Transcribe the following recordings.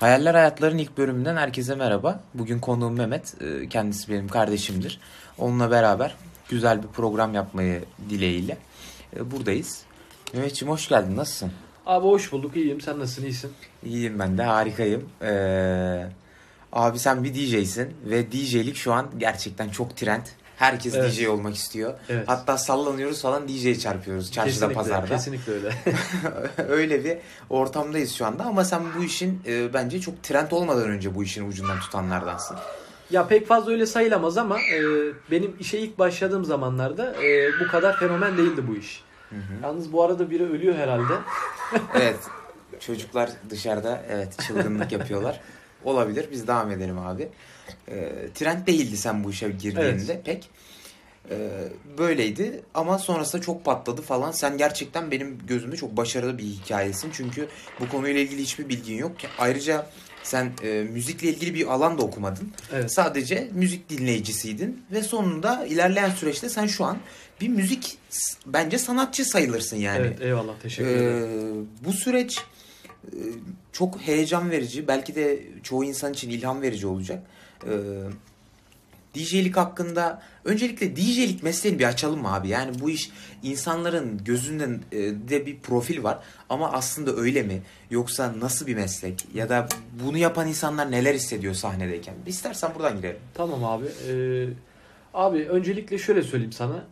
Hayaller Hayatların ilk bölümünden herkese merhaba. Bugün konuğum Mehmet. Ee, Kendisi benim kardeşimdir. Onunla beraber güzel bir program yapmayı dileğiyle e, buradayız. Mehmetciğim hoş geldin. Nasılsın? Abi hoş bulduk. iyiyim. Sen nasılsın? İyisin. İyiyim ben de. Harikayım. Ee, abi sen bir DJ'sin ve DJ'lik şu an gerçekten çok trend. Herkes Evet. DJ olmak istiyor. Evet. Hatta sallanıyoruz falan DJ çarpıyoruz çarşıda kesinlikle, pazarda. Kesinlikle öyle. Öyle bir ortamdayız şu anda ama sen bu işin e, bence çok trend olmadan önce bu işin ucundan tutanlardansın. ya pek fazla öyle sayılamaz ama e, benim işe ilk başladığım zamanlarda e, bu kadar fenomen değildi bu iş. Yalnız bu arada biri ölüyor herhalde. Evet. Çocuklar dışarıda evet çılgınlık yapıyorlar. Olabilir. Biz devam edelim abi. E, trend değildi sen bu işe girdiğinde pek. E, böyleydi ama sonrasında çok patladı falan. Sen gerçekten benim gözümde çok başarılı bir hikayesin. Çünkü bu konuyla ilgili hiçbir bilgin yok. Ayrıca sen e, müzikle ilgili bir alan da okumadın. Evet. Sadece müzik dinleyicisiydin ve sonunda ilerleyen süreçte sen şu an bir müzik bence sanatçı sayılırsın yani. Evet eyvallah teşekkür ederim. Ee, bu süreç çok heyecan verici. Belki de çoğu insan için ilham verici olacak. Ee, DJ'lik hakkında öncelikle DJ'lik mesleğini bir açalım mı abi? Yani bu iş insanların gözünden e, de bir profil var ama aslında öyle mi? Yoksa nasıl bir meslek? Ya da bunu yapan insanlar neler hissediyor sahnedeyken? İstersen buradan girelim. Tamam abi. Ee, abi öncelikle şöyle söyleyeyim sana.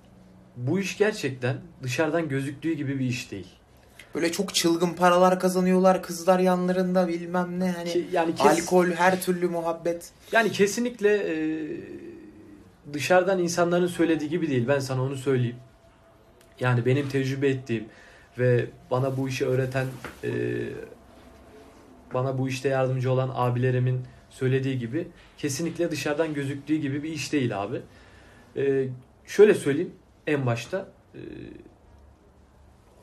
Bu iş gerçekten dışarıdan gözüktüğü gibi bir iş değil. Böyle çok çılgın paralar kazanıyorlar kızlar yanlarında bilmem ne hani Ki- yani kes- alkol her türlü muhabbet. Yani kesinlikle e, dışarıdan insanların söylediği gibi değil. Ben sana onu söyleyeyim. Yani benim tecrübe ettiğim ve bana bu işi öğreten, e, bana bu işte yardımcı olan abilerimin söylediği gibi kesinlikle dışarıdan gözüktüğü gibi bir iş değil abi. E, şöyle söyleyeyim en başta. e,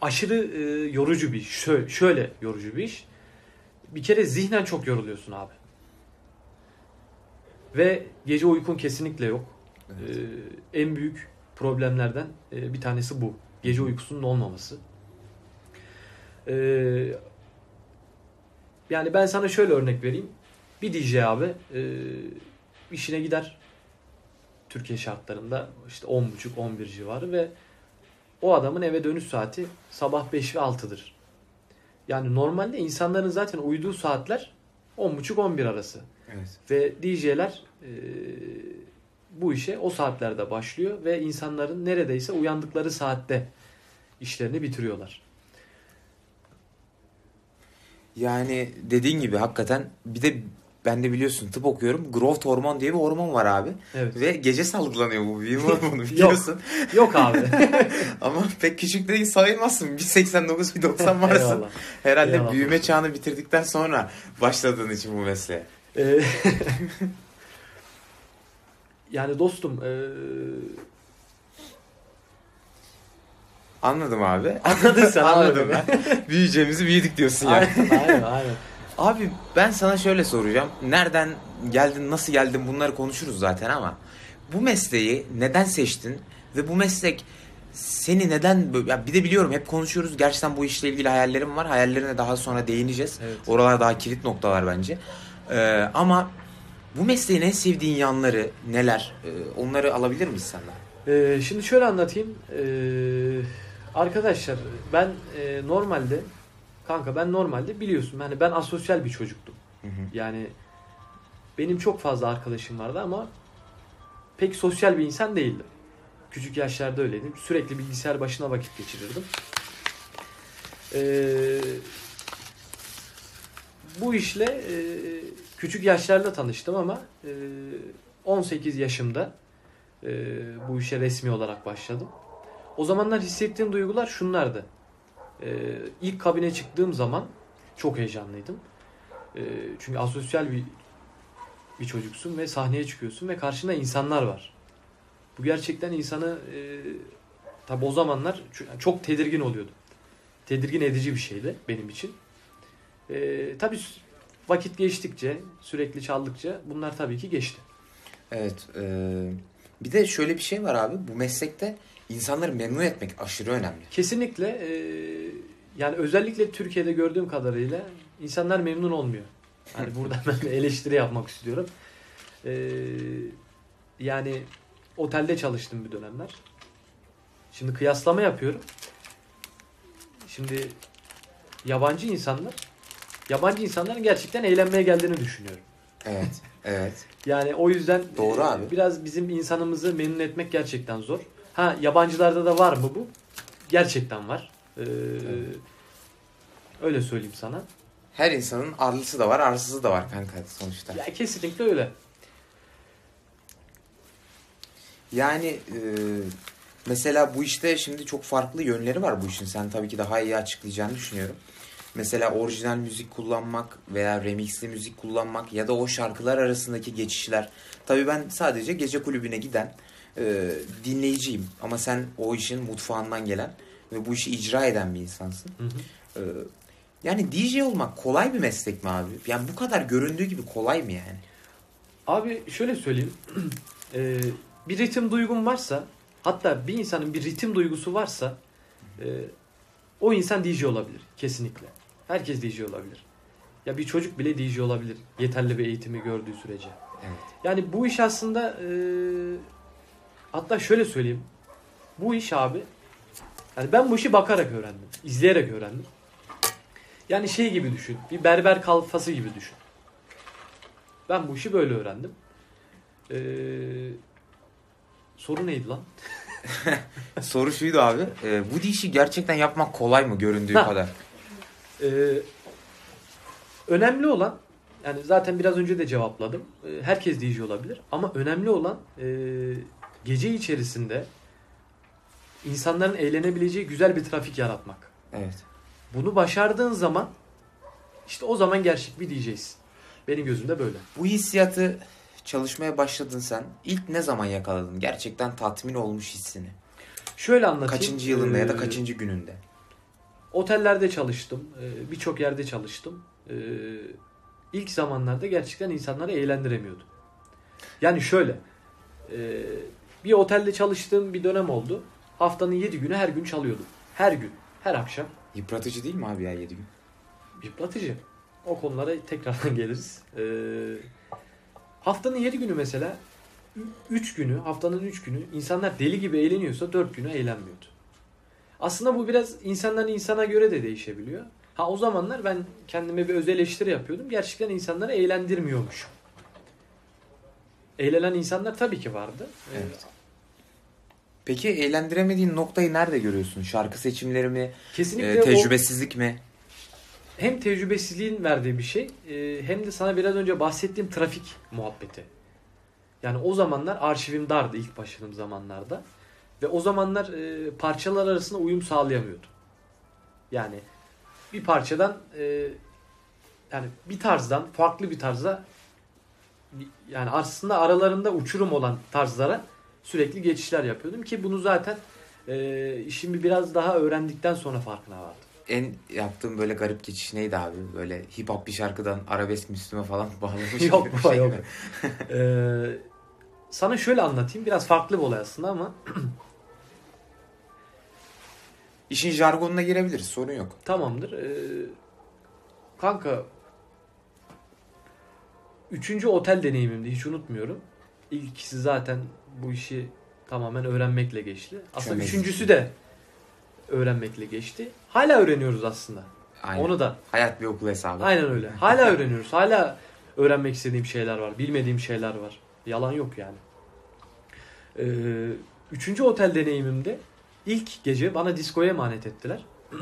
aşırı e, yorucu bir iş. Şöyle, şöyle yorucu bir iş. Bir kere zihnen çok yoruluyorsun abi. Ve gece uykun kesinlikle yok. Ee, en büyük problemlerden e, bir tanesi bu. Gece uykusunun olmaması. Ee, yani ben sana şöyle örnek vereyim. Bir DJ abi e, işine gider Türkiye şartlarında işte 10.30-11 civarı ve o adamın eve dönüş saati sabah 5 ve 6'dır. Yani normalde insanların zaten uyuduğu saatler 10.30-11 arası. Evet. Ve DJ'ler e, bu işe o saatlerde başlıyor ve insanların neredeyse uyandıkları saatte işlerini bitiriyorlar. Yani dediğin gibi hakikaten bir de ben de biliyorsun tıp okuyorum. Growth hormon diye bir hormon var abi. Evet. Ve gece salgılanıyor bu bir hormonu biliyorsun. Yok abi. Ama pek küçük değil sayılmazsın. 1.89 1.90 varsın. Eyvallah. Herhalde Eyvallah. büyüme çağını bitirdikten sonra başladığın için bu mesleğe. Ee, yani dostum e, Anladım abi. anladın sen Anladım ben. Büyüyeceğimizi büyüdük diyorsun yani. aynen, aynen, aynen. Abi ben sana şöyle soracağım. Nereden geldin, nasıl geldin bunları konuşuruz zaten ama bu mesleği neden seçtin ve bu meslek seni neden ya bir de biliyorum hep konuşuyoruz. Gerçekten bu işle ilgili hayallerim var. Hayallerine daha sonra değineceğiz. Evet. Oralar daha kilit noktalar bence. Ee, ama bu mesleğin en sevdiğin yanları neler? Ee, onları alabilir miyiz senden? Ee, şimdi şöyle anlatayım. Ee, arkadaşlar ben e, normalde kanka ben normalde biliyorsun yani ben asosyal bir çocuktum. Hı hı. Yani benim çok fazla arkadaşım vardı ama pek sosyal bir insan değildim. Küçük yaşlarda öyleydim. Sürekli bilgisayar başına vakit geçirirdim. Ee, bu işle e, küçük yaşlarda tanıştım ama e, 18 yaşımda e, bu işe resmi olarak başladım. O zamanlar hissettiğim duygular şunlardı. E, ilk kabine çıktığım zaman çok heyecanlıydım. E, çünkü asosyal bir bir çocuksun ve sahneye çıkıyorsun ve karşında insanlar var. Bu gerçekten insanı e, tabi o zamanlar çok tedirgin oluyordum. Tedirgin edici bir şeydi benim için. E, tabi vakit geçtikçe, sürekli çaldıkça bunlar tabii ki geçti. Evet. e, bir de şöyle bir şey var abi. Bu meslekte insanları memnun etmek aşırı önemli. Kesinlikle e, yani özellikle Türkiye'de gördüğüm kadarıyla insanlar memnun olmuyor. Hani buradan ben eleştiri yapmak istiyorum. Ee, yani otelde çalıştım bir dönemler. Şimdi kıyaslama yapıyorum. Şimdi yabancı insanlar yabancı insanların gerçekten eğlenmeye geldiğini düşünüyorum. Evet. Evet. Yani o yüzden Doğru e, abi. biraz bizim insanımızı memnun etmek gerçekten zor. Ha yabancılarda da var mı bu? Gerçekten var. Ee, Öyle söyleyeyim sana. Her insanın arlısı da var, arsızı da var kanka sonuçta. Ya kesinlikle öyle. Yani e, mesela bu işte şimdi çok farklı yönleri var bu işin. Sen tabii ki daha iyi açıklayacağını düşünüyorum. Mesela orijinal müzik kullanmak veya remixli müzik kullanmak ya da o şarkılar arasındaki geçişler. Tabii ben sadece gece kulübüne giden e, dinleyiciyim. Ama sen o işin mutfağından gelen ve bu işi icra eden bir insansın. Hı hı. E, yani DJ olmak kolay bir meslek mi abi? Yani bu kadar göründüğü gibi kolay mı yani? Abi şöyle söyleyeyim. Ee, bir ritim duygun varsa hatta bir insanın bir ritim duygusu varsa e, o insan DJ olabilir. Kesinlikle. Herkes DJ olabilir. Ya bir çocuk bile DJ olabilir. Yeterli bir eğitimi gördüğü sürece. Evet. Yani bu iş aslında e, hatta şöyle söyleyeyim. Bu iş abi yani ben bu işi bakarak öğrendim. izleyerek öğrendim. Yani şey gibi düşün. Bir berber kalfası gibi düşün. Ben bu işi böyle öğrendim. Ee, soru neydi lan? Soru şuydu abi. e, bu işi gerçekten yapmak kolay mı göründüğü Ha. kadar? Ee, önemli olan yani zaten biraz önce de cevapladım. Ee, herkes DJ olabilir ama önemli olan e, gece içerisinde insanların eğlenebileceği güzel bir trafik yaratmak. Evet. Bunu başardığın zaman işte o zaman gerçek bir DJ'sin. Benim gözümde böyle. Bu hissiyatı çalışmaya başladın sen. İlk ne zaman yakaladın? Gerçekten tatmin olmuş hissini. Şöyle anlatayım. Kaçıncı yılında ya da Ee, kaçıncı gününde? Otellerde çalıştım. Ee, Birçok yerde çalıştım. Ee, İlk zamanlarda gerçekten insanları eğlendiremiyordum. Yani şöyle. Bir otelde çalıştığım bir dönem oldu. Haftanın 7 günü her gün çalıyordum. Her gün. Her akşam. Yıpratıcı değil mi abi ya 7 gün? Yıpratıcı. O konulara tekrardan geliriz. Ee, haftanın 7 günü mesela 3 günü, haftanın 3 günü insanlar deli gibi eğleniyorsa 4 günü eğlenmiyordu. Aslında bu biraz insandan insana göre de değişebiliyor. Ha o zamanlar ben kendime bir öz eleştiri yapıyordum. Gerçekten insanları eğlendirmiyormuşum. Eğlenen insanlar tabii ki vardı. Ee, Evet. Peki eğlendiremediğin noktayı nerede görüyorsun? Şarkı seçimleri mi? Kesinlikle e, o tecrübesizlik mi? hem tecrübesizliğin verdiği bir şey e, hem de sana biraz önce bahsettiğim trafik muhabbeti. Yani o zamanlar arşivim dardı ilk başladığım zamanlarda. Ve o zamanlar e, parçalar arasında uyum sağlayamıyordum. Yani bir parçadan e, yani bir tarzdan farklı bir tarza yani aslında aralarında uçurum olan tarzlara sürekli geçişler yapıyordum ki bunu zaten e, işimi biraz daha öğrendikten sonra farkına vardım. En yaptığın böyle garip geçiş neydi abi? Böyle hip hop bir şarkıdan arabesk Müslüme falan bağlamış Yok bir şey yok. Ee, sana şöyle anlatayım. Biraz farklı bir olay aslında ama İşin jargonuna girebiliriz sorun yok. tamamdır. Ee, kanka üçüncü otel deneyimimdi. Hiç unutmuyorum. İlkisi zaten bu işi tamamen öğrenmekle geçti. Aslında Çömez. üçüncüsü de öğrenmekle geçti. Hala öğreniyoruz aslında. Aynen. Onu da. Hayat bir okul hesabı. Aynen öyle. Hala öğreniyoruz. Hala öğrenmek istediğim şeyler var. Bilmediğim şeyler var. Yalan yok yani. Ee, üçüncü otel deneyimimde ilk gece bana diskoya emanet ettiler.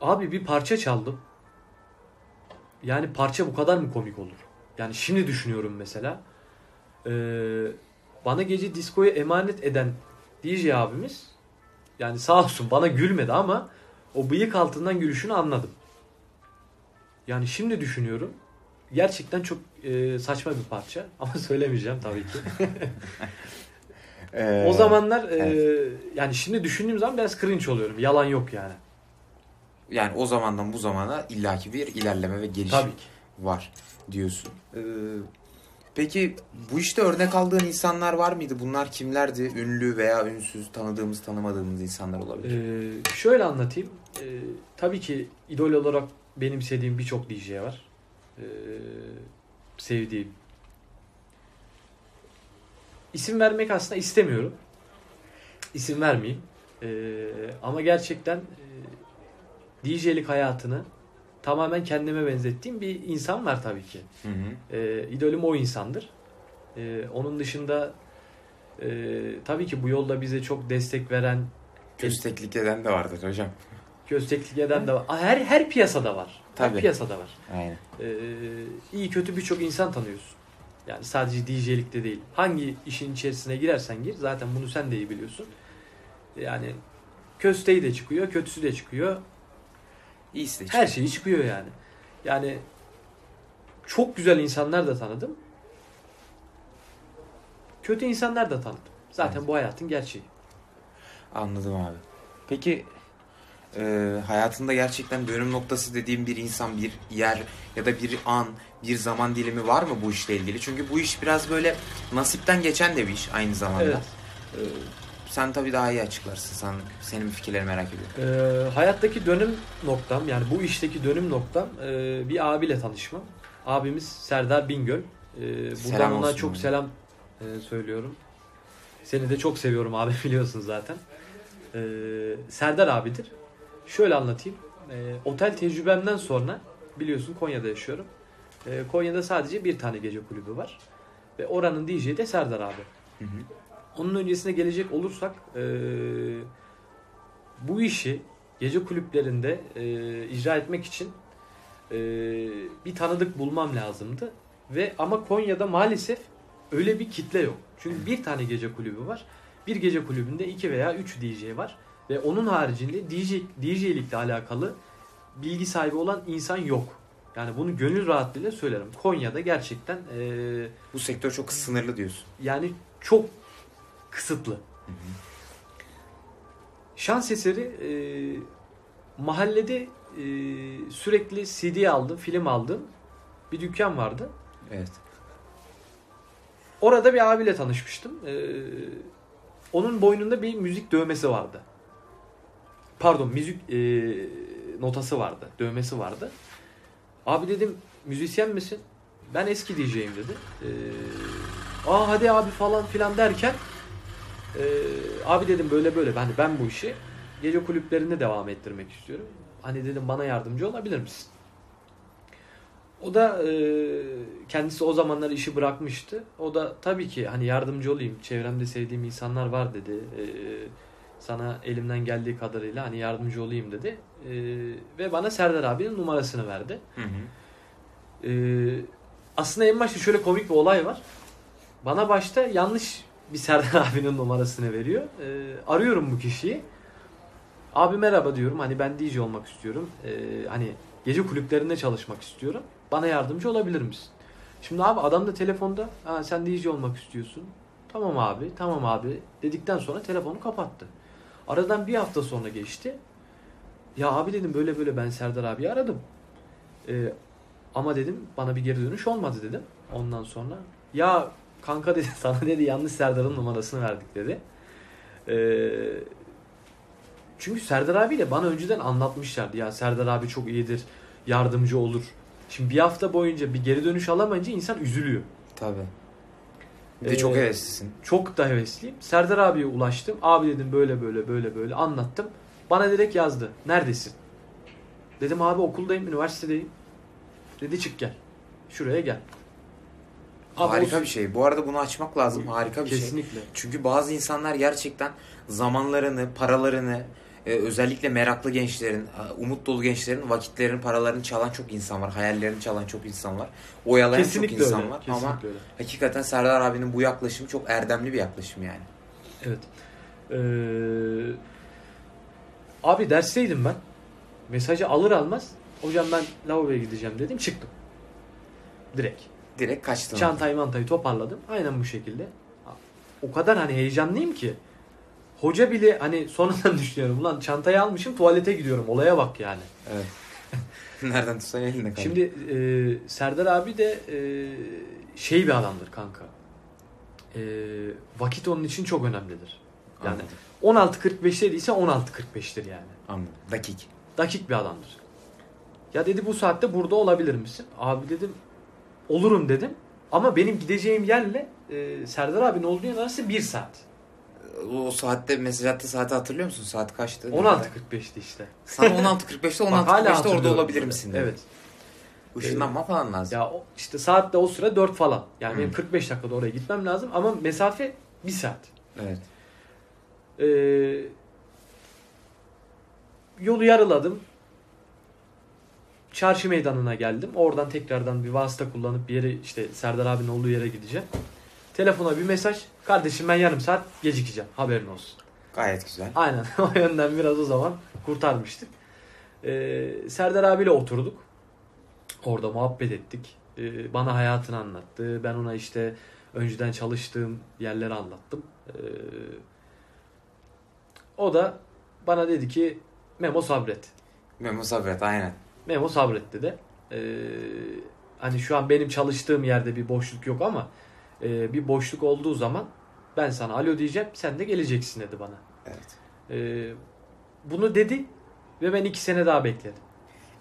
Abi bir parça çaldım. Yani parça bu kadar mı komik olur? Yani şimdi düşünüyorum mesela. Ee, bana gece diskoya emanet eden DJ abimiz yani sağ olsun bana gülmedi ama o bıyık altından gülüşünü anladım. Yani şimdi düşünüyorum. Gerçekten çok e, saçma bir parça ama söylemeyeceğim tabii ki. Ee, o zamanlar e, evet. yani şimdi düşündüğüm zaman biraz cringe oluyorum. Yalan yok yani. Yani o zamandan bu zamana illaki bir ilerleme ve gelişim Tabii ki. var diyorsun. Ee, peki bu işte örnek aldığın insanlar var mıydı? Bunlar kimlerdi? Ünlü veya ünsüz, tanıdığımız, tanımadığımız insanlar olabilir. Ee, şöyle anlatayım. Ee, tabii ki idol olarak benimsediğim birçok DJ var. Ee, sevdiğim. İsim vermek aslında istemiyorum. İsim vermeyeyim. Ee, ama gerçekten e, DJ'lik hayatını tamamen kendime benzettiğim bir insan var tabii ki. Hı hı. Ee, idolüm o insandır. Ee, onun dışında e, tabii ki bu yolda bize çok destek veren, Kösteklik eden de vardır hocam. kösteklik eden de var. Her her piyasada var. Tabii. Her piyasada var. Aynen. Ee, iyi kötü birçok insan tanıyorsun. Yani sadece DJ'likte değil. Hangi işin içerisine girersen gir. Zaten bunu sen de iyi biliyorsun. Yani kösteği de çıkıyor, kötüsü de çıkıyor. İyisi de Her şeyi çıkıyor yani. Yani çok güzel insanlar da tanıdım. Kötü insanlar da tanıdım. Zaten Evet. bu hayatın gerçeği. Anladım abi. Peki e, hayatında gerçekten dönüm noktası dediğim bir insan, bir yer ya da bir an, bir zaman dilimi var mı bu işle ilgili? Çünkü bu iş biraz böyle nasipten geçen de bir iş aynı zamanda. Evet. E, sen tabii daha iyi açıklarsın. Sen, senin fikirlerini merak ediyorum. Ee, hayattaki dönüm noktam yani bu işteki dönüm noktam e, bir abiyle tanışmam. Abimiz Serdar Bingöl. Ee, buradan Selam ona çok abi. selam e, söylüyorum. Seni de çok seviyorum abi biliyorsun zaten. Ee, Serdar abidir. Şöyle anlatayım. Ee, otel tecrübemden sonra biliyorsun Konya'da yaşıyorum. Ee, Konya'da sadece bir tane gece kulübü var. Ve oranın DJ'i de Serdar abi. Hı hı. Onun öncesine gelecek olursak eee, bu işi gece kulüplerinde eee, icra etmek için eee, bir tanıdık bulmam lazımdı. Ve ama Konya'da maalesef öyle bir kitle yok. Çünkü bir tane gece kulübü var. Bir gece kulübünde iki veya üç DJ var. Ve onun haricinde DJ, DJ'likle alakalı bilgi sahibi olan insan yok. Yani bunu gönül rahatlığıyla söylerim. Konya'da gerçekten e, Bu sektör çok sınırlı diyorsun. yani çok kısıtlı. Şans eseri e, mahallede e, sürekli CD aldım, film aldım. Bir dükkan vardı. Evet. Orada bir abiyle tanışmıştım. E, onun boynunda bir müzik dövmesi vardı. Pardon, müzik e, notası vardı, dövmesi vardı. Abi dedim, müzisyen misin? Ben eski DJ'yim dedi. E, Aa hadi abi falan filan derken e, abi dedim böyle böyle ben ben bu işi gece kulüplerinde devam ettirmek istiyorum. Hani dedim bana yardımcı olabilir misin? O da e, kendisi o zamanlar işi bırakmıştı. O da tabii ki hani yardımcı olayım. Çevremde sevdiğim insanlar var dedi. E, sana elimden geldiği kadarıyla hani yardımcı olayım dedi. E, ve bana Serdar abinin numarasını verdi. Hı hı. Ee, aslında en başta şöyle komik bir olay var. Bana başta yanlış bir Serdar abinin numarasını veriyor. Ee, arıyorum bu kişiyi. Abi merhaba diyorum. Hani ben DJ olmak istiyorum. Ee, hani gece kulüplerinde çalışmak istiyorum. Bana yardımcı olabilir misin? Şimdi abi adam da telefonda ha, sen DJ olmak istiyorsun. Tamam abi, tamam abi dedikten sonra telefonu kapattı. Aradan bir hafta sonra geçti. Ya abi dedim böyle böyle ben Serdar abi aradım. Ee, ama dedim bana bir geri dönüş olmadı dedim. Ondan sonra ya kanka dedi sana dedi yanlış Serdar'ın numarasını verdik dedi. Ee, çünkü Serdar abiyle bana önceden anlatmışlardı. Ya Serdar abi çok iyidir, yardımcı olur. Şimdi bir hafta boyunca bir geri dönüş alamayınca insan üzülüyor. Tabii. Bir de çok Ee, heveslisin. Çok da hevesliyim. Serdar abiye ulaştım. Abi dedim böyle böyle böyle böyle anlattım. Bana direkt yazdı. Neredesin? Dedim abi okuldayım, üniversitedeyim. Dedi çık gel. Şuraya gel. Abi Harika o- bir şey. Bu arada bunu açmak lazım. Harika bir şey. Kesinlikle. Çünkü bazı insanlar gerçekten zamanlarını, paralarını, e, özellikle meraklı gençlerin, e, umut dolu gençlerin vakitlerini, paralarını çalan çok insan var. Hayallerini çalan çok insan var. Oyalayan Kesinlikle çok insan öyle. var. Kesinlikle Ama öyle. hakikaten Serdar abinin bu yaklaşımı çok erdemli bir yaklaşım yani. Evet. Ee, abi dersteydim ben. Mesajı alır almaz hocam ben lavaboya gideceğim dedim çıktım. Direkt. Direkt kaçtın. Çantayı mantayı toparladım. Aynen bu şekilde. O kadar hani heyecanlıyım ki. Hoca bile hani sonradan düşünüyorum. Ulan çantayı almışım tuvalete gidiyorum. Olaya bak yani. Evet. Nereden tutsan elinde kalır. Şimdi e, Serdar abi de e, şey bir adamdır kanka. E, vakit onun için çok önemlidir. Yani Anladım. 16.45 dediyse 16.45'tir yani. Anladım. Dakik. Dakik bir adamdır. Ya dedi bu saatte burada olabilir misin? Abi dedim olurum dedim. Ama benim gideceğim yerle e, Serdar abinin olduğu yer arası bir saat. O saatte mesaj attı saati hatırlıyor musun? Saat kaçtı? 16.45'ti işte. Sana 16.45'te Bak, hala 16.45'te orada olabilir misin? dedi. Evet. Işınlanma falan lazım. Ya o, işte saat de o sıra 4 falan. Yani Hı. benim 45 dakikada oraya gitmem lazım ama mesafe 1 saat. Evet. Ee, yolu yarıladım. Çarşı meydanına geldim. Oradan tekrardan bir vasıta kullanıp bir yere işte Serdar abinin olduğu yere gideceğim. Telefona bir mesaj. Kardeşim ben yarım saat gecikeceğim. Haberin olsun. Gayet güzel. Aynen o yönden biraz o zaman kurtarmıştık. Ee, Serdar abiyle oturduk. Orada muhabbet ettik. Ee, bana hayatını anlattı. Ben ona işte önceden çalıştığım yerleri anlattım. Ee, o da bana dedi ki Memo sabret. Memo sabret aynen. Memo sabret dedi. Ee, hani şu an benim çalıştığım yerde bir boşluk yok ama e, bir boşluk olduğu zaman ben sana alo diyeceğim sen de geleceksin dedi bana. Evet. Ee, bunu dedi ve ben iki sene daha bekledim.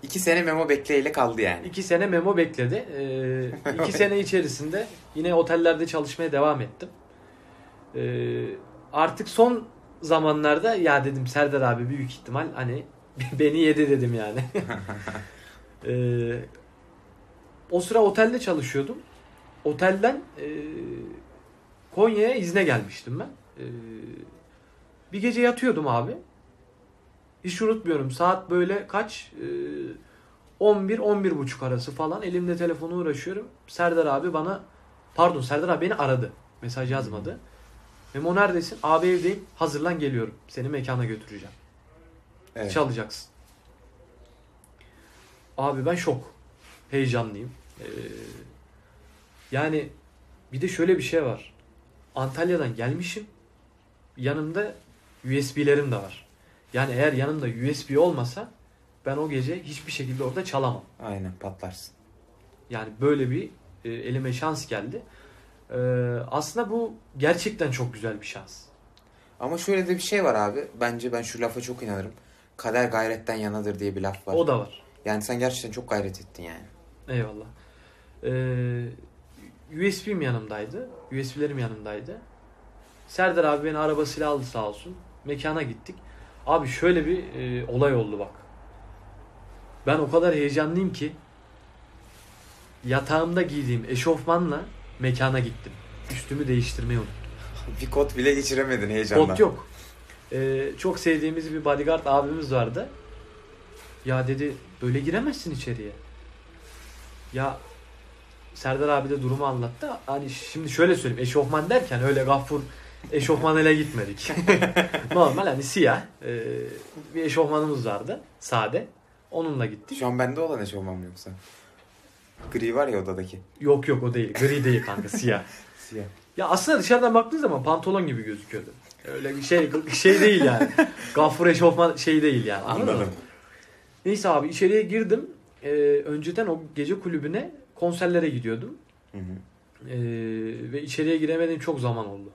İki sene Memo bekleyle kaldı yani. İki sene memo bekledi. Ee, iki sene içerisinde yine otellerde çalışmaya devam ettim. Ee, artık son zamanlarda ya dedim Serdar abi büyük ihtimal hani beni yedi dedim yani. Ee, o sıra otelde çalışıyordum. Otelden e, Konya'ya izne gelmiştim ben. Ee, bir gece yatıyordum abi. Hiç unutmuyorum. Saat böyle kaç? Ee, 11 buçuk arası falan elimde telefonu uğraşıyorum. Serdar abi bana pardon Serdar abi beni aradı. Mesaj yazmadı. Memo neredesin? Abi evdeyim. Hazırlan geliyorum. Seni mekana götüreceğim. Evet. Çalacaksın. Abi ben şok. Heyecanlıyım. Ee, yani bir de şöyle bir şey var. Antalya'dan gelmişim. Yanımda USB'lerim de var. Yani eğer yanımda USB olmasa ben o gece hiçbir şekilde orada çalamam. Aynen patlarsın. Yani böyle bir e, elime şans geldi. Ee, aslında bu gerçekten çok güzel bir şans. Ama şöyle de bir şey var abi. Bence ben şu lafa çok inanırım. Kader gayretten yanadır diye bir laf var. O da var. Yani sen gerçekten çok gayret ettin yani. Eyvallah. Ee, USB'm yanımdaydı. USB'lerim yanımdaydı. Serdar abi beni arabasıyla aldı sağ olsun. Mekana gittik. Abi şöyle bir e, olay oldu bak. Ben o kadar heyecanlıyım ki yatağımda giydiğim eşofmanla mekana gittim. Üstümü değiştirmeyi unuttum. Bir kod bile geçiremedin heyecandan. Kod yok. Ee, çok sevdiğimiz bir bodyguard abimiz vardı. Ya dedi böyle giremezsin içeriye. Ya Serdar abi de durumu anlattı. Hani şimdi şöyle söyleyeyim. Eşofman derken öyle gaffur eşofmanıyla gitmedik. Normal hani siyah e, bir eşofmanımız vardı. Sade. Onunla gittik. Şu an bende olan eşofman mı yoksa? Gri var ya odadaki. Yok yok o değil. Gri değil kanka siyah. Siyah. Ya aslında dışarıdan baktığın zaman pantolon gibi gözüküyordu. Öyle bir şey şey değil yani. Gaffur eşofman şey değil yani. Anladın mı? Anladım. Neyse abi içeriye girdim. Ee, önceden o gece kulübüne konserlere gidiyordum. Hı hı. Ee, ve içeriye giremediğim çok zaman oldu.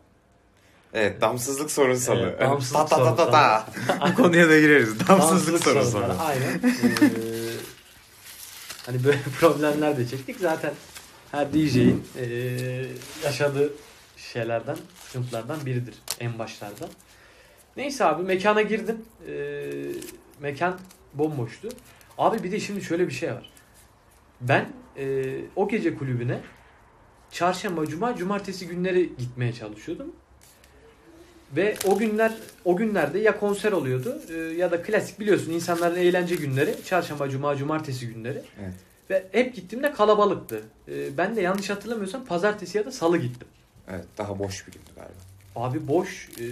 Evet damsızlık sorunsalı. Evet, damsızlık ta ta ta ta ta. Konuya da gireriz. Damsızlık sorunları, sorunsalı. Aynen. Ee, hani böyle problemler de çektik. Zaten her DJ'in ee, yaşadığı şeylerden, sıkıntılardan biridir en başlarda. Neyse abi mekana girdim. Ee, mekan bomboştu. Abi bir de şimdi şöyle bir şey var. Ben e, o gece kulübüne çarşamba, cuma, cumartesi günleri gitmeye çalışıyordum. Ve o günler o günlerde ya konser oluyordu e, ya da klasik biliyorsun insanların eğlence günleri çarşamba, cuma, cumartesi günleri. Evet. Ve hep gittiğimde kalabalıktı. E, ben de yanlış hatırlamıyorsam pazartesi ya da salı gittim. Evet daha boş bir gündü galiba. Abi boş e,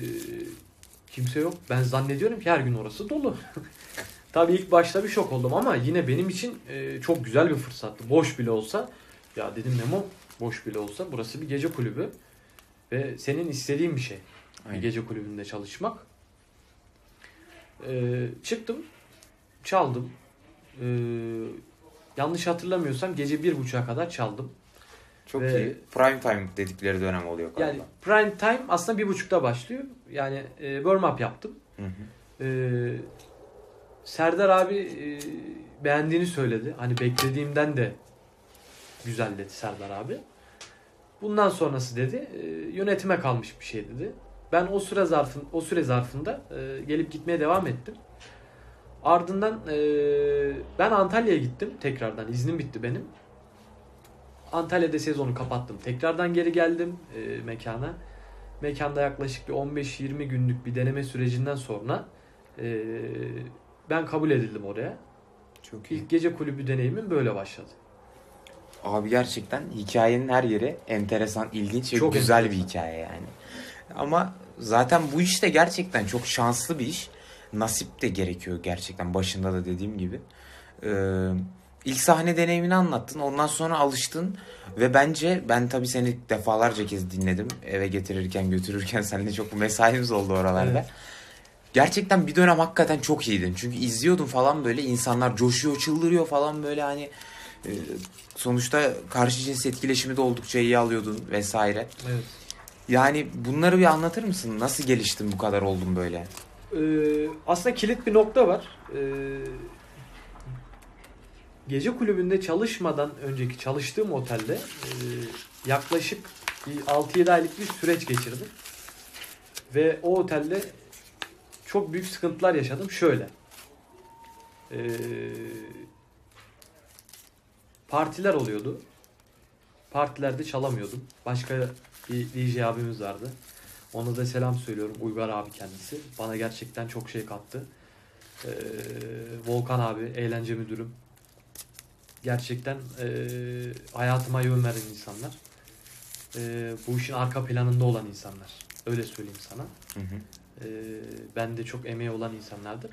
kimse yok. Ben zannediyorum ki her gün orası dolu. Tabii ilk başta bir şok oldum ama yine benim için e, çok güzel bir fırsattı. Boş bile olsa ya dedim Memo boş bile olsa burası bir gece kulübü ve senin istediğin bir şey. Aynen. Bir gece kulübünde çalışmak. E, çıktım çaldım. E, yanlış hatırlamıyorsam gece bir buçuğa kadar çaldım. Çok Ve- iyi. Prime time dedikleri dönem oluyor galiba. Yani prime time aslında bir buçukta başlıyor. Yani e, warm up yaptım. Hı hı. Ee, Serdar abi e, beğendiğini söyledi. Hani beklediğimden de güzel dedi Serdar abi. Bundan sonrası dedi e, yönetime kalmış bir şey dedi. Ben o süre zarfın o süre zarfında e, gelip gitmeye devam ettim. Ardından e, ben Antalya'ya gittim tekrardan iznim bitti benim. Antalya'da sezonu kapattım. Tekrardan geri geldim e, mekana. Mekanda yaklaşık bir 15-20 günlük bir deneme sürecinden sonra e, ben kabul edildim oraya. Çok iyi. İlk gece kulübü deneyimim böyle başladı. Abi gerçekten hikayenin her yeri enteresan, ilginç ve Çok güzel enteresan. bir hikaye yani. Ama zaten bu işte gerçekten çok şanslı bir iş. Nasip de gerekiyor gerçekten başında da dediğim gibi. Ee, ilk sahne deneyimini anlattın. Ondan sonra alıştın ve bence ben tabii seni defalarca kez dinledim. Eve getirirken götürürken seninle çok mesaimiz oldu oralarda. Evet. Gerçekten bir dönem hakikaten çok iyiydin. Çünkü izliyordum falan böyle insanlar coşuyor, çıldırıyor falan böyle hani e, sonuçta karşı cins etkileşimi de oldukça iyi alıyordun vesaire. Evet. Yani bunları bir anlatır mısın? Nasıl geliştin bu kadar oldun böyle? Ee, aslında kilit bir nokta var. Ee, gece kulübünde çalışmadan önceki çalıştığım otelde e, yaklaşık bir 6-7 aylık bir süreç geçirdim. Ve o otelde çok büyük sıkıntılar yaşadım. Şöyle. Ee, partiler oluyordu. Partilerde çalamıyordum. Başka bir DJ abimiz vardı. Ona da selam söylüyorum. Uygar abi kendisi. Bana gerçekten çok şey kattı. Ee, Volkan abi, eğlence müdürüm. Gerçekten ee, hayatıma yön veren insanlar. Ee, bu işin arka planında olan insanlar. Öyle söyleyeyim sana. Hı hı. Ee, ben de çok emeği olan insanlardır.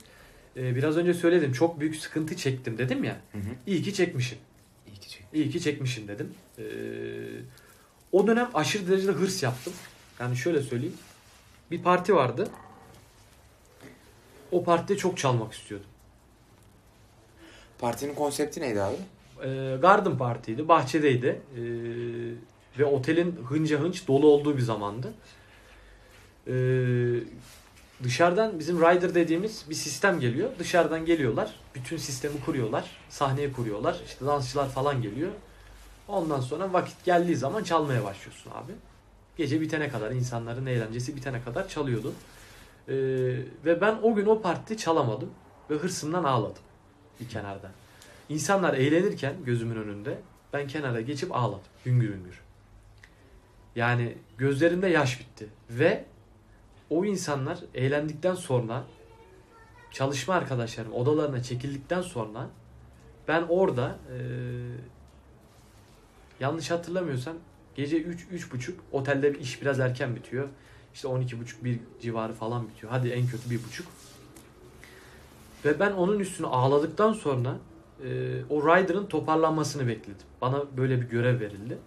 Ee, biraz önce söyledim. Çok büyük sıkıntı çektim dedim ya. Hı hı. İyi ki çekmişim. İyi ki çek- İyi ki çekmişim dedim. Ee, o dönem aşırı derecede hırs yaptım. Yani şöyle söyleyeyim. Bir parti vardı. O partide çok çalmak istiyordum. Partinin konsepti neydi abi? Ee, Garden Parti'ydi. Bahçedeydi. Ee, ve otelin hınca hınç dolu olduğu bir zamandı. Ee, dışarıdan bizim rider dediğimiz bir sistem geliyor. Dışarıdan geliyorlar. Bütün sistemi kuruyorlar. Sahneye kuruyorlar. İşte dansçılar falan geliyor. Ondan sonra vakit geldiği zaman çalmaya başlıyorsun abi. Gece bitene kadar insanların eğlencesi bitene kadar çalıyordu. Ee, ve ben o gün o partide çalamadım. Ve hırsımdan ağladım. Bir kenardan. İnsanlar eğlenirken gözümün önünde ben kenara geçip ağladım. Hüngür hüngür. Yani gözlerinde yaş bitti. Ve o insanlar eğlendikten sonra çalışma arkadaşlarım odalarına çekildikten sonra ben orada eee, yanlış hatırlamıyorsam gece 3 üç, buçuk otelde bir iş biraz erken bitiyor. İşte 12 buçuk bir civarı falan bitiyor. Hadi en kötü bir buçuk. Ve ben onun üstüne ağladıktan sonra e, o Rider'ın toparlanmasını bekledim. Bana böyle bir görev verildi.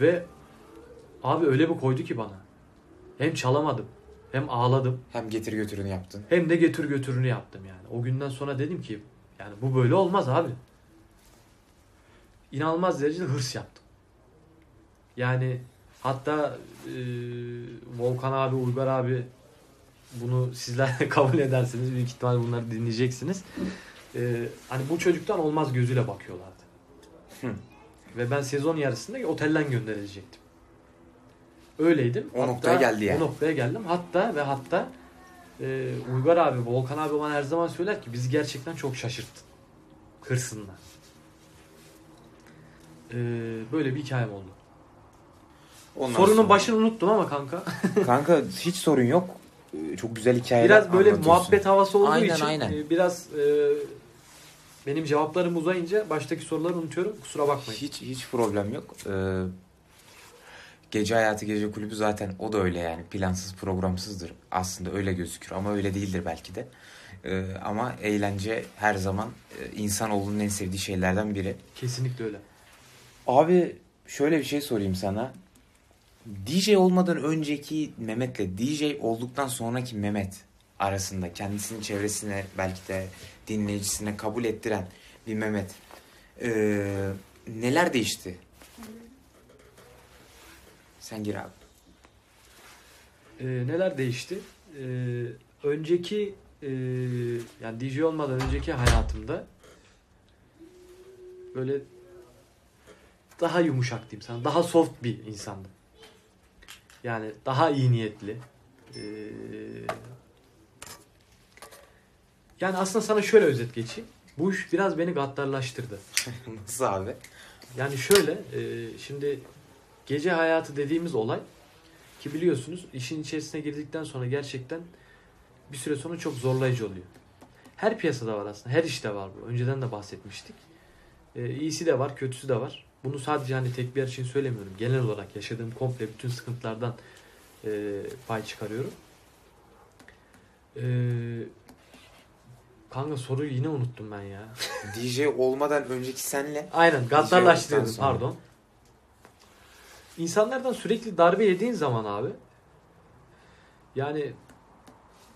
Ve abi öyle bir koydu ki bana. Hem çalamadım hem ağladım Hem getir götürünü yaptın. hem de getir götürünü yaptım yani. O günden sonra dedim ki yani bu böyle olmaz abi. İnanılmaz derecede hırs yaptım. Yani hatta e, Volkan abi, Uygar abi bunu sizler kabul ederseniz büyük ihtimal bunları dinleyeceksiniz. E, hani bu çocuktan olmaz gözüyle bakıyorlardı. Hı. Ve ben sezon yarısında otelden gönderilecektim. Öyleydim. O noktaya geldi yani. O noktaya geldim. Hatta ve hatta e, Uygar abi, Volkan abi bana her zaman söyler ki bizi gerçekten çok şaşırttın. Hırsınla. E, böyle bir hikayem oldu. Ondan Sorunun sonra- başını unuttum ama kanka. Kanka hiç sorun yok. Ee, Çok güzel hikayeler biraz böyle muhabbet havası olduğu Aynen, için aynen. e, biraz e, benim cevaplarım uzayınca baştaki soruları unutuyorum. Kusura bakmayın. Hiç hiç problem yok. Ee, gece hayatı gece kulübü zaten o da öyle yani plansız programsızdır. Aslında öyle gözükür ama öyle değildir belki de. Ee, ama eğlence her zaman e, insanoğlunun en sevdiği şeylerden biri. Kesinlikle öyle. Abi şöyle bir şey sorayım sana. DJ olmadan önceki Mehmet'le DJ olduktan sonraki Mehmet arasında kendisinin çevresine belki de dinleyicisine kabul ettiren bir Mehmet ee, neler değişti? Sen gir abi. E, neler değişti? E, önceki e, yani DJ olmadan önceki hayatımda böyle daha yumuşak diyeyim sana. Daha soft bir insandım. Yani daha iyi niyetli. Ee, yani aslında sana şöyle özet geçeyim. Bu iş biraz beni gaddarlaştırdı. Nasıl abi? Yani şöyle, e, şimdi gece hayatı dediğimiz olay ki biliyorsunuz işin içerisine girdikten sonra gerçekten bir süre sonra çok zorlayıcı oluyor. Her piyasada var aslında, her işte var bu. Önceden de bahsetmiştik. E, iyisi de var, kötüsü de var. Bunu sadece hani tek bir yer için söylemiyorum. Genel olarak yaşadığım komple bütün sıkıntılardan e, pay çıkarıyorum. E, kanka soruyu yine unuttum ben ya. DJ olmadan önceki senle Aynen sonra. pardon. İnsanlardan sürekli darbe yediğin zaman abi yani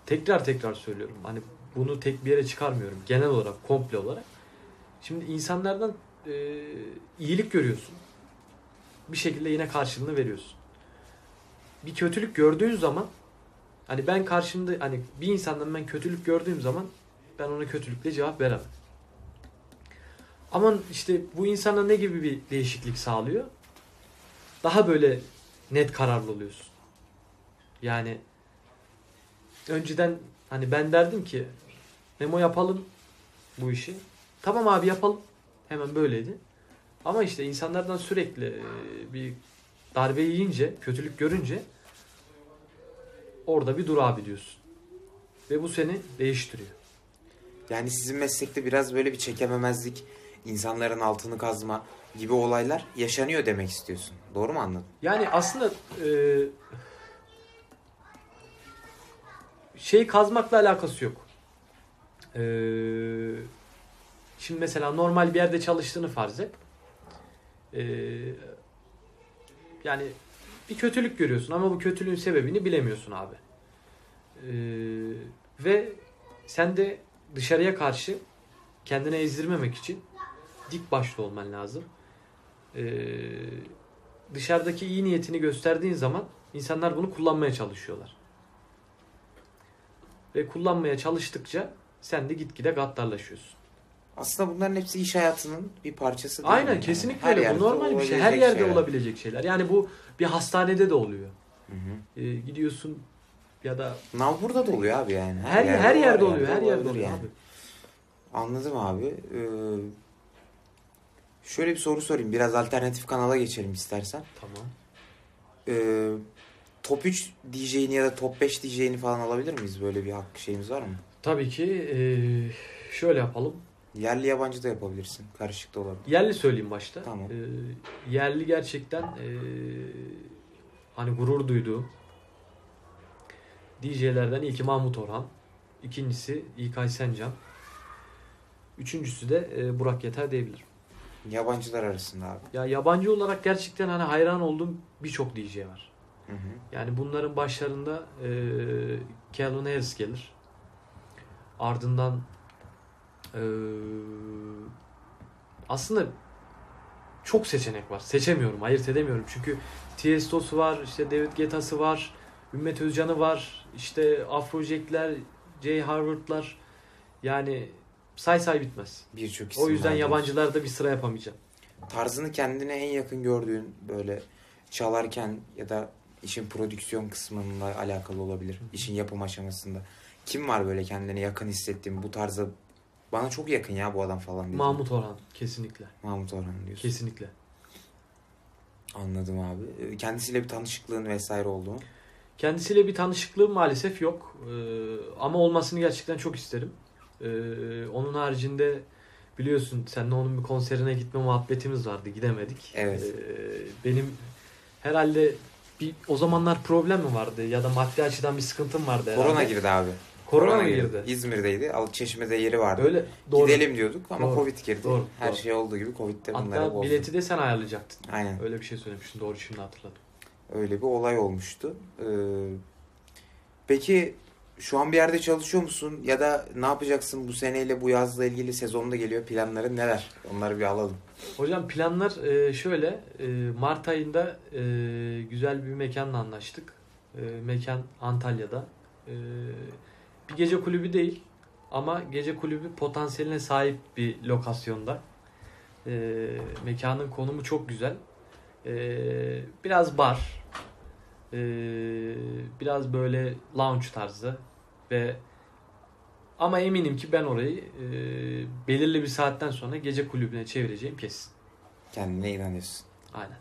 tekrar tekrar söylüyorum hani bunu tek bir yere çıkarmıyorum genel olarak komple olarak. Şimdi insanlardan e, iyilik görüyorsun. Bir şekilde yine karşılığını veriyorsun. Bir kötülük gördüğün zaman hani ben karşımda hani bir insandan ben kötülük gördüğüm zaman ben ona kötülükle cevap veremem. Ama işte bu insana ne gibi bir değişiklik sağlıyor? Daha böyle net kararlı oluyorsun. Yani önceden hani ben derdim ki Memo yapalım bu işi. Tamam abi yapalım. Hemen böyleydi. Ama işte insanlardan sürekli e, bir darbe yiyince, kötülük görünce orada bir dur abi diyorsun. Ve bu seni değiştiriyor. Yani sizin meslekte biraz böyle bir çekememezlik, insanların altını kazma gibi olaylar yaşanıyor demek istiyorsun. Doğru mu anladım? Yani aslında e, şey kazmakla alakası yok. E, şimdi mesela normal bir yerde çalıştığını farz et. E, yani bir kötülük görüyorsun ama bu kötülüğün sebebini bilemiyorsun abi. E, ve sen de dışarıya karşı kendine ezdirmemek için dik başlı olman lazım. Ee, dışarıdaki iyi niyetini gösterdiğin zaman insanlar bunu kullanmaya çalışıyorlar. Ve kullanmaya çalıştıkça sen de gitgide gaddarlaşıyorsun. Aslında bunların hepsi iş hayatının bir parçası değil? Aynen Yani kesinlikle her öyle. Bu normal bir şey. Her yerde şeyler. olabilecek şeyler. Yani bu bir hastanede de oluyor. Hı hı. Ee, gidiyorsun ya da Nav burada da oluyor abi yani. her her yerde, var oluyor. Her yerde oluyor yani. abi. Anladım abi. Ee, şöyle bir soru sorayım. Biraz alternatif kanala geçelim istersen. Tamam. Ee, top 3 DJ'ini ya da top 5 DJ'ini falan alabilir miyiz? Böyle bir hakkı şeyimiz var mı? Tabii ki ee, şöyle yapalım. Yerli yabancı da yapabilirsin. Karışık da olabilir. Yerli söyleyeyim başta. Tamam. Ee, yerli gerçekten ee, hani gurur duyduğum DJ'lerden ilki Mahmut Orhan. ikincisi İlkay Sencan. Üçüncüsü de ee, Burak Yeter diyebilirim. Yabancılar arasında abi. Ya yabancı olarak gerçekten hani hayran olduğum birçok DJ var. Hı hı. Yani bunların başlarında e, Calvin Harris gelir. Ardından e, aslında çok seçenek var. Seçemiyorum, ayırt edemiyorum. Çünkü Tiesto'su var, işte David Guetta'sı var, Ümmet Özcan'ı var, işte Afrojack'ler, Jay Harvard'lar. Yani say say bitmez. Birçok isim O yüzden yabancılarda bir sıra yapamayacağım. Tarzını kendine en yakın gördüğün böyle çalarken ya da işin prodüksiyon kısmında alakalı olabilir. İşin yapım aşamasında. Kim var böyle kendine yakın hissettiğin bu tarza bana çok yakın ya bu adam falan diye. Mahmut Orhan kesinlikle. Mahmut Orhan diyorsun. Kesinlikle. Anladım abi. Kendisiyle bir tanışıklığın vesaire oldu mu? Kendisiyle bir tanışıklığım maalesef yok. Ee, ama olmasını gerçekten çok isterim. Ee, onun haricinde biliyorsun seninle onun bir konserine gitme muhabbetimiz vardı. Gidemedik. Evet. Ee, benim herhalde bir o zamanlar problem mi vardı ya da maddi açıdan bir sıkıntım vardı herhalde. Korona girdi abi. Korona mı girdi? İzmir'deydi. Çeşme'de yeri vardı. Öyle doğru. Gidelim diyorduk ama Doğru. Covid girdi. Doğru, Her doğru. şey olduğu gibi Covid'de bunları Hatta bozdu. bileti de sen ayarlayacaktın. Aynen. Öyle bir şey söylemiştin. Doğru şimdi hatırladım. Öyle bir olay olmuştu. Ee, peki şu an bir yerde çalışıyor musun? Ya da ne yapacaksın bu seneyle bu yazla ilgili sezonda geliyor planların neler? Onları bir alalım. Hocam planlar e, şöyle. e, Mart ayında e, güzel bir mekanla anlaştık. Mekan Antalya'da. Bir gece kulübü değil ama gece kulübü potansiyeline sahip bir lokasyonda. Mekanın konumu çok güzel. Biraz bar, e, biraz böyle lounge tarzı ve ama eminim ki ben orayı e, belirli bir saatten sonra gece kulübüne çevireceğim kesin. Kendine inanıyorsun. Aynen.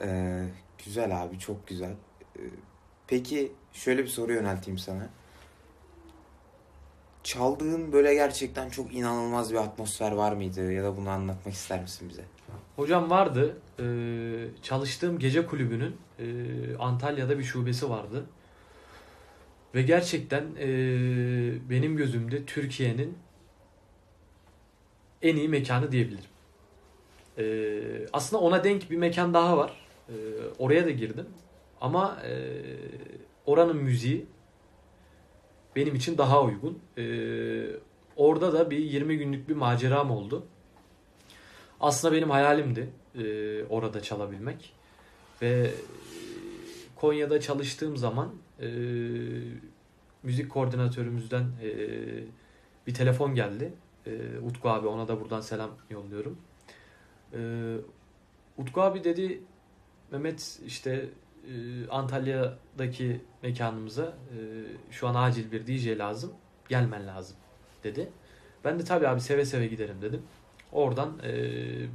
Ee, güzel abi çok güzel. Ee, peki şöyle bir soru yönelteyim sana. Çaldığın böyle gerçekten çok inanılmaz bir atmosfer var mıydı? Ya da bunu anlatmak ister misin bize? Hocam vardı. e, çalıştığım gece kulübünün e, Antalya'da bir şubesi vardı. Ve gerçekten e, benim gözümde Türkiye'nin en iyi mekanı diyebilirim. E, aslında ona denk bir mekan daha var. E, oraya da girdim. Ama e, oranın müziği benim için daha uygun. E, orada da bir 20 günlük bir maceram oldu. Aslında benim hayalimdi e, orada çalabilmek. Ve e, Konya'da çalıştığım zaman e, müzik koordinatörümüzden e, bir telefon geldi. E, Utku abi ona da buradan selam yolluyorum. E, Utku abi dedi Mehmet işte e, Antalya'daki mekanımıza e, şu an acil bir DJ lazım. Gelmen lazım dedi. Ben de tabii abi seve seve giderim dedim. Oradan e,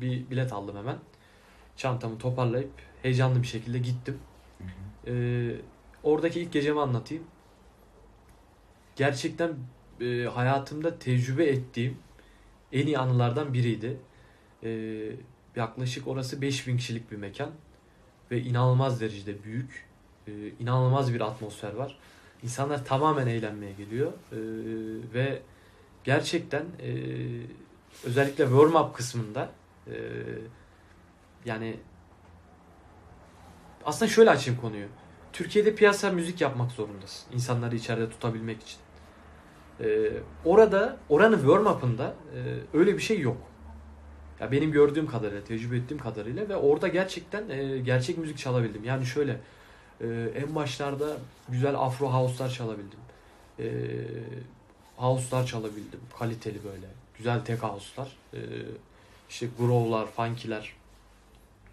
bir bilet aldım hemen. Çantamı toparlayıp heyecanlı bir şekilde gittim. E, oradaki ilk gecemi anlatayım. Gerçekten e, hayatımda tecrübe ettiğim en iyi anılardan biriydi. E, yaklaşık orası 5000 kişilik bir mekan ve inanılmaz derecede büyük. E, inanılmaz bir atmosfer var. İnsanlar tamamen eğlenmeye geliyor E, ve gerçekten e, özellikle warm up kısmında e, yani aslında şöyle açayım konuyu. Türkiye'de piyasa müzik yapmak zorundasın. İnsanları içeride tutabilmek için. E, orada oranın warm up'ında e, öyle bir şey yok. Ya benim gördüğüm kadarıyla, tecrübe ettiğim kadarıyla ve orada gerçekten e, gerçek müzik çalabildim. Yani şöyle e, en başlarda güzel afro house'lar çalabildim. E, house'lar çalabildim. Kaliteli böyle. Güzel tek house'lar. E, işte grow'lar, funky'ler,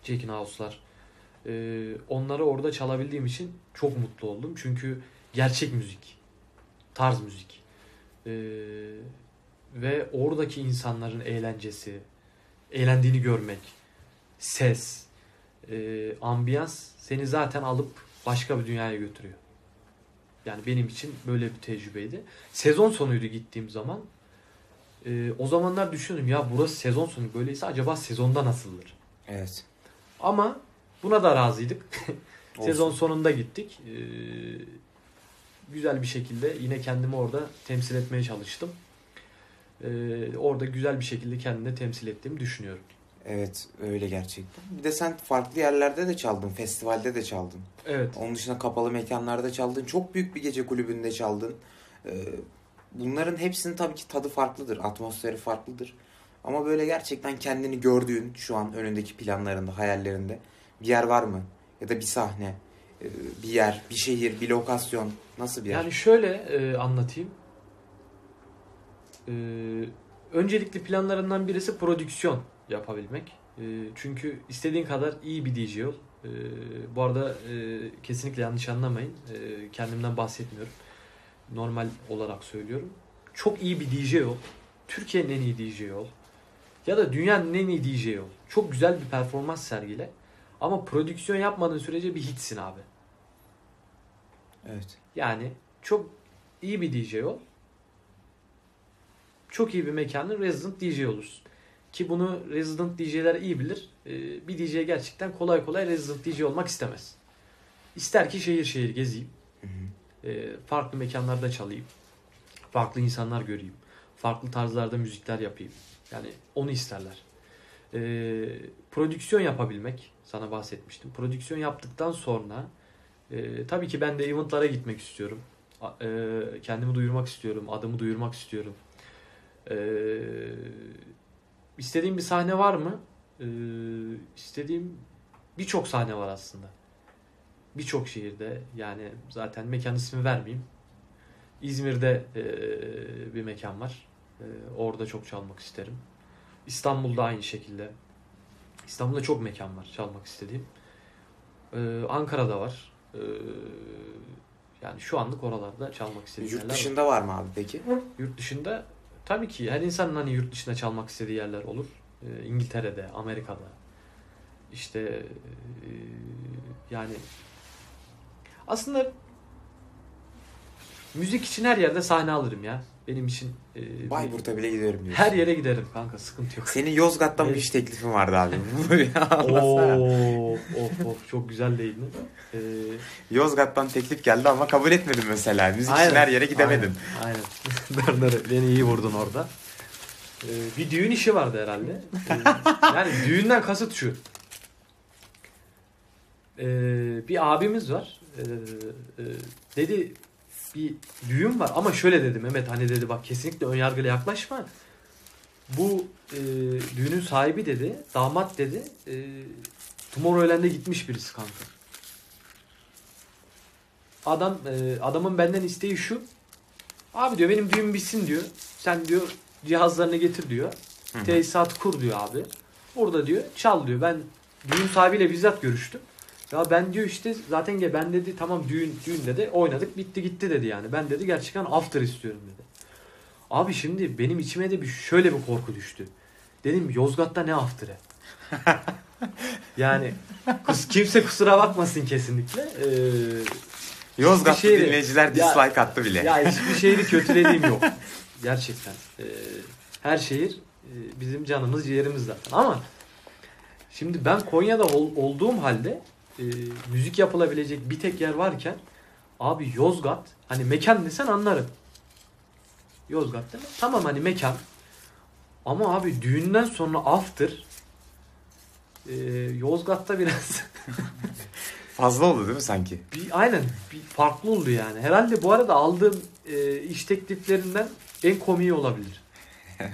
check-in house'lar. E, onları orada çalabildiğim için çok mutlu oldum. Çünkü gerçek müzik. Tarz müzik. E, ve oradaki insanların eğlencesi, eğlendiğini görmek, ses, e, ambiyans seni zaten alıp başka bir dünyaya götürüyor. Yani benim için böyle bir tecrübeydi. Sezon sonuydu gittiğim zaman. E, o zamanlar düşündüm ya burası sezon sonu böyleyse acaba sezonda nasıldır? Evet. Ama buna da razıydık. Sezon sonunda gittik. E, güzel bir şekilde yine kendimi orada temsil etmeye çalıştım. E, orada güzel bir şekilde kendini temsil ettiğimi düşünüyorum. Evet öyle gerçekten. Bir de sen farklı yerlerde de çaldın. Festivalde de çaldın. Evet. Onun dışında kapalı mekanlarda çaldın. Çok büyük bir gece kulübünde çaldın. Ee, bunların hepsinin tabii ki tadı farklıdır. Atmosferi farklıdır. Ama böyle gerçekten kendini gördüğün şu an önündeki planlarında, hayallerinde bir yer var mı? Ya da bir sahne, e, bir yer, bir şehir, bir lokasyon. Nasıl bir yer? Yani şöyle e, anlatayım. E, öncelikli planlarından birisi prodüksiyon yapabilmek. E, çünkü istediğin kadar iyi bir DJ ol. E, bu arada e, kesinlikle yanlış anlamayın. E, kendimden bahsetmiyorum. Normal olarak söylüyorum. Çok iyi bir DJ ol. Türkiye'nin en iyi DJ ol. Ya da dünyanın en iyi DJ ol. Çok güzel bir performans sergile. Ama prodüksiyon yapmadığın sürece bir hitsin abi. Evet. Yani çok iyi bir DJ ol. Çok iyi bir mekanın resident DJ olursun. Ki bunu resident DJ'ler iyi bilir. Ee, bir DJ gerçekten kolay kolay resident DJ olmak istemez. İster ki şehir şehir gezeyim. Hı hı. Ee, farklı mekanlarda çalayım. Farklı insanlar göreyim. Farklı tarzlarda müzikler yapayım. Yani onu isterler. Ee, prodüksiyon yapabilmek. Sana bahsetmiştim. Prodüksiyon yaptıktan sonra e, tabii ki ben de eventlara gitmek istiyorum. E, kendimi duyurmak istiyorum. Adımı duyurmak istiyorum. Ee, istediğim bir sahne var mı? Ee, istediğim birçok sahne var aslında. Birçok şehirde yani zaten mekan ismi vermeyeyim. İzmir'de e, bir mekan var. E, orada çok çalmak isterim. İstanbul'da aynı şekilde. İstanbul'da çok mekan var çalmak istediğim. E, Ankara'da var. E, yani şu anlık oralarda çalmak istediğim Yurt yerler var. dışında var mı abi peki? Yurt dışında tabii ki her insanın hani yurt dışında çalmak istediği yerler olur. Ee, İngiltere'de, Amerika'da. İşte e, yani aslında müzik için her yerde sahne alırım ya. Benim için e, Bayburt'a bile gidiyorum diyorsun. her yere giderim kanka sıkıntı yok. Senin Yozgat'tan bir iş teklifin vardı abi. Anlatsana. Oo, of of çok güzel değildin. Ee, Yozgat'tan teklif geldi ama kabul etmedim mesela. Müzik için her yere gidemedin. Aynen. aynen. Beni iyi vurdun orada. Ee, bir düğün işi vardı herhalde. Ee, yani düğünden kasıt şu. Ee, bir abimiz var. Ee, e, dedi bir düğün var ama şöyle dedi Mehmet hani dedi bak kesinlikle önyargıyla yaklaşma. Bu e, düğünün sahibi dedi, damat dedi, e, Tomorrowland'e gitmiş birisi kanka. Adam e, adamın benden isteği şu. Abi diyor benim düğün bitsin diyor. Sen diyor cihazlarını getir diyor. Hı hı. Tesisat kur diyor abi. Burada diyor çal diyor. Ben düğün sahibiyle bizzat görüştüm. Ya ben diyor işte zaten ge- ben dedi tamam düğün düğünde de oynadık bitti gitti dedi yani. Ben dedi gerçekten after istiyorum dedi. Abi şimdi benim içime de bir şöyle bir korku düştü. Dedim Yozgat'ta ne after'ı? yani kız kimse kusura bakmasın kesinlikle. Ee, Yozgatlı şey- dinleyiciler Ya- dislike attı bile. ya hiçbir şehri kötülediğim yok. Gerçekten. Ee, her şehir e, bizim canımız ciğerimiz zaten. Ama şimdi ben Konya'da ol- olduğum halde e, müzik yapılabilecek bir tek yer varken abi Yozgat hani mekan desen anlarım. Yozgat değil mi? Tamam hani mekan. Ama abi düğünden sonra after e, Yozgat'ta biraz Fazla oldu değil mi sanki? bir, aynen bir farklı oldu yani. Herhalde bu arada aldığım e, iş tekliflerinden en komiği olabilir.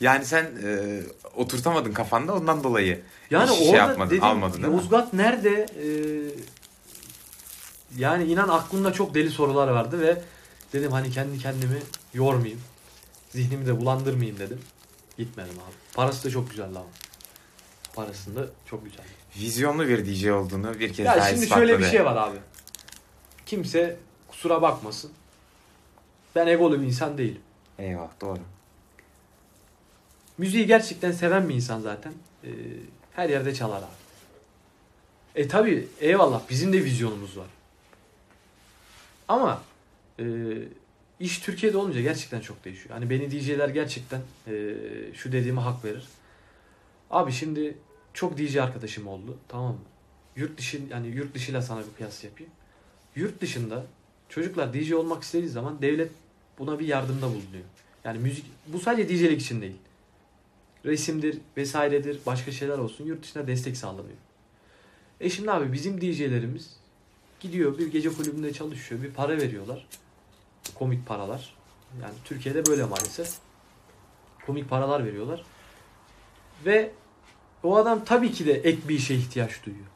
Yani sen e, oturtamadın kafanda ondan dolayı. Yani Hiç şey orada yapmadın, dedim almadın? Yozgat nerede? E, yani inan aklımda çok deli sorular vardı ve dedim hani kendi kendimi yormayayım. Zihnimi de bulandırmayayım dedim. Gitmedim abi. Parası da çok güzeldi ama. Parasında çok güzeldi. Vizyonlu bir DJ olduğunu bir kez Ya daha şimdi şöyle bir şey var abi. Kimse kusura bakmasın. Ben egolu bir insan değilim. Eyvah doğru. Müziği gerçekten seven bir insan zaten. Ee, her yerde çalar abi. E tabi eyvallah bizim de vizyonumuz var. Ama e, iş Türkiye'de olunca gerçekten çok değişiyor. Hani beni DJ'ler gerçekten e, şu dediğime hak verir. Abi şimdi çok DJ arkadaşım oldu tamam mı? Yurt dışı yani yurt dışıyla sana bir kıyas yapayım. Yurt dışında çocuklar DJ olmak istediği zaman devlet buna bir yardımda bulunuyor. Yani müzik bu sadece DJ'lik için değil resimdir vesairedir başka şeyler olsun yurt dışına destek sağlanıyor. E şimdi abi bizim DJ'lerimiz gidiyor bir gece kulübünde çalışıyor bir para veriyorlar. Komik paralar. Yani Türkiye'de böyle maalesef. Komik paralar veriyorlar. Ve o adam tabii ki de ek bir işe ihtiyaç duyuyor.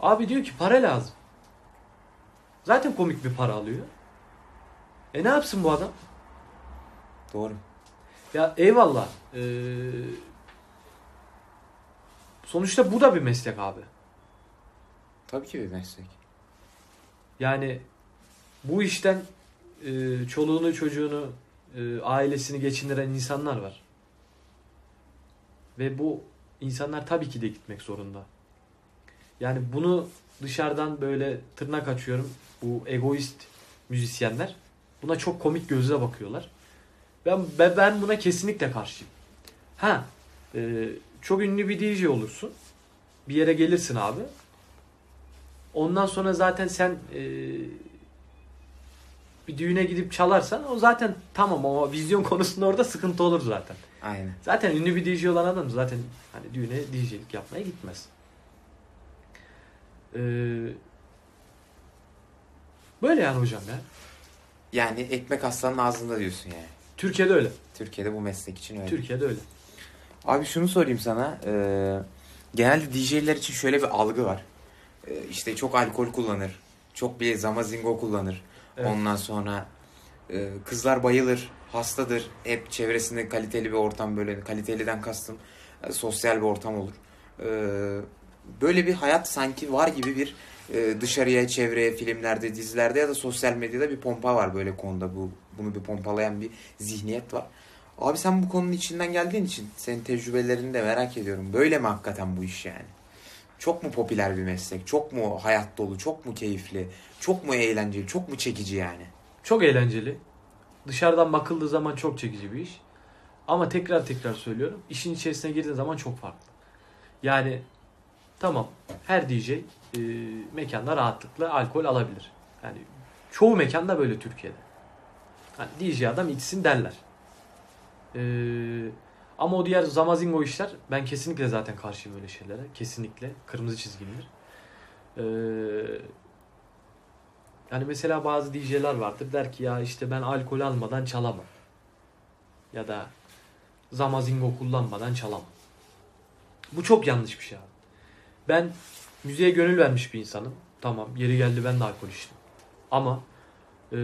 Abi diyor ki para lazım. Zaten komik bir para alıyor. E ne yapsın bu adam? Doğru. Ya eyvallah. Ee, sonuçta bu da bir meslek abi. Tabii ki bir meslek. Yani bu işten e, çoluğunu çocuğunu e, ailesini geçindiren insanlar var. Ve bu insanlar tabii ki de gitmek zorunda. Yani bunu dışarıdan böyle tırnak açıyorum. Bu egoist müzisyenler buna çok komik gözle bakıyorlar. Ben ben- buna kesinlikle karşıyım. Ha, e, çok ünlü bir DJ olursun. Bir yere gelirsin abi. Ondan sonra zaten sen e, bir düğüne gidip çalarsan o zaten tamam ama vizyon konusunda orada sıkıntı olur zaten. Aynen. Zaten ünlü bir DJ olan adam zaten hani düğüne DJ'lik yapmaya gitmez. Ee, böyle yani hocam ya. Yani ekmek aslanın ağzında diyorsun yani. Türkiye'de öyle. Türkiye'de bu meslek için öyle. Türkiye'de öyle. Abi şunu sorayım sana. Ee, genelde DJ'ler için şöyle bir algı var. Ee, işte çok alkol kullanır. Çok bir zamazingo kullanır. Evet. Ondan sonra e, kızlar bayılır, hastadır. Hep çevresinde kaliteli bir ortam böyle. Kaliteliden kastım e, sosyal bir ortam olur. E, böyle bir hayat sanki var gibi bir e, dışarıya, çevreye, filmlerde, dizilerde ya da sosyal medyada bir pompa var böyle konuda. Bu bunu bir pompalayan bir zihniyet var. Abi sen bu konunun içinden geldiğin için senin tecrübelerini de merak ediyorum. Böyle mi hakikaten bu iş yani? Çok mu popüler bir meslek? Çok mu hayat dolu? Çok mu keyifli? Çok mu eğlenceli? Çok mu çekici yani? Çok eğlenceli. Dışarıdan bakıldığı zaman çok çekici bir iş. Ama tekrar tekrar söylüyorum. işin içerisine girdiğin zaman çok farklı. Yani tamam her DJ e, mekanda rahatlıkla alkol alabilir. Yani çoğu mekanda böyle Türkiye'de. Hani DJ adam içsin derler. Ee, ama o diğer zamazingo işler ben kesinlikle zaten karşıyım öyle şeylere. Kesinlikle. Kırmızı çizgimdir. Ee, yani mesela bazı DJ'ler vardır der ki ya işte ben alkol almadan çalamam. Ya da zamazingo kullanmadan çalamam. Bu çok yanlış bir şey abi. Ben müziğe gönül vermiş bir insanım. Tamam yeri geldi ben de alkol içtim. Ama e,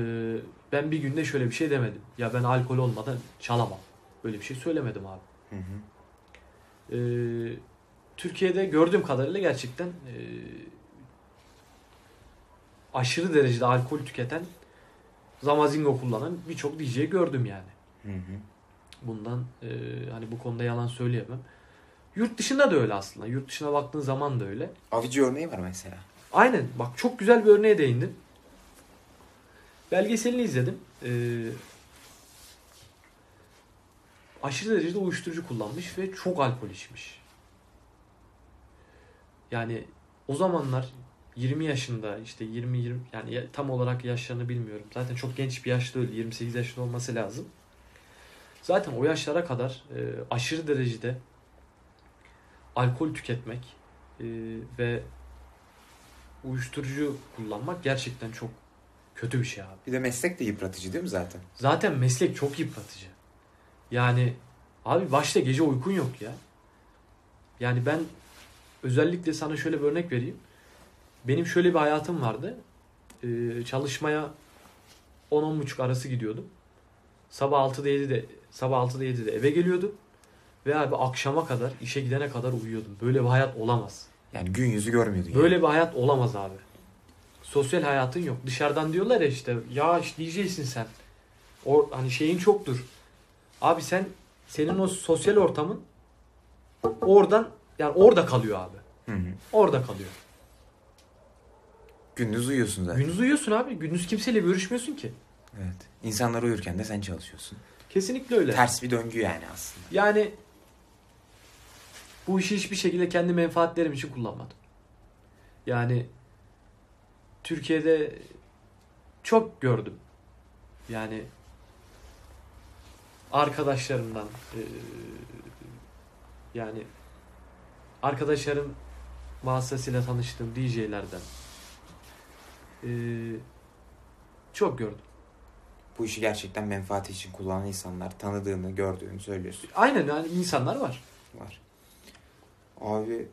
ben bir günde şöyle bir şey demedim. Ya ben alkol olmadan çalamam. Böyle bir şey söylemedim abi. Hı hı. E, Türkiye'de gördüğüm kadarıyla gerçekten e, aşırı derecede alkol tüketen zamazingo kullanan birçok DJ gördüm yani. Hı hı. Bundan e, hani bu konuda yalan söyleyemem. Yurt dışında da öyle aslında. Yurt dışına baktığın zaman da öyle. Avici örneği var mesela. Aynen. Bak çok güzel bir örneğe değindin. Belgeselini izledim. Ee, aşırı derecede uyuşturucu kullanmış ve çok alkol içmiş. Yani o zamanlar 20 yaşında işte 20 20 yani ya- tam olarak yaşlarını bilmiyorum. Zaten çok genç bir yaşta öyle 28 yaşında olması lazım. Zaten o yaşlara kadar e, aşırı derecede alkol tüketmek e, ve uyuşturucu kullanmak gerçekten çok kötü bir şey abi. Bir de meslek de yıpratıcı değil mi zaten? Zaten meslek çok yıpratıcı. Yani abi başta gece uykun yok ya. Yani ben özellikle sana şöyle bir örnek vereyim. Benim şöyle bir hayatım vardı. Ee, çalışmaya 10-10.30 arası gidiyordum. Sabah 6'da 7'de sabah 6'da 7'de eve geliyordum. Ve abi akşama kadar işe gidene kadar uyuyordum. Böyle bir hayat olamaz. Yani gün yüzü görmüyordun. yani. Böyle bir hayat olamaz abi. Sosyal hayatın yok. Dışarıdan diyorlar ya işte ya işte DJ'sin sen. O hani şeyin çoktur. Abi sen senin o sosyal ortamın oradan yani orada kalıyor abi. Hı hı. Orada kalıyor. Gündüz uyuyorsun zaten. Gündüz uyuyorsun abi. Gündüz kimseyle görüşmüyorsun ki. Evet. İnsanlar uyurken de sen çalışıyorsun. Kesinlikle öyle. Ters bir döngü yani aslında. Yani bu işi hiçbir şekilde kendi menfaatlerim için kullanmadım. Yani Türkiye'de çok gördüm. Yani arkadaşlarımdan eee, yani arkadaşlarım vasıtasıyla tanıştığım DJ'lerden eee, çok gördüm. Bu işi gerçekten menfaati için kullanan insanlar tanıdığını, gördüğünü söylüyorsun. Aynen yani insanlar var. Var. Abi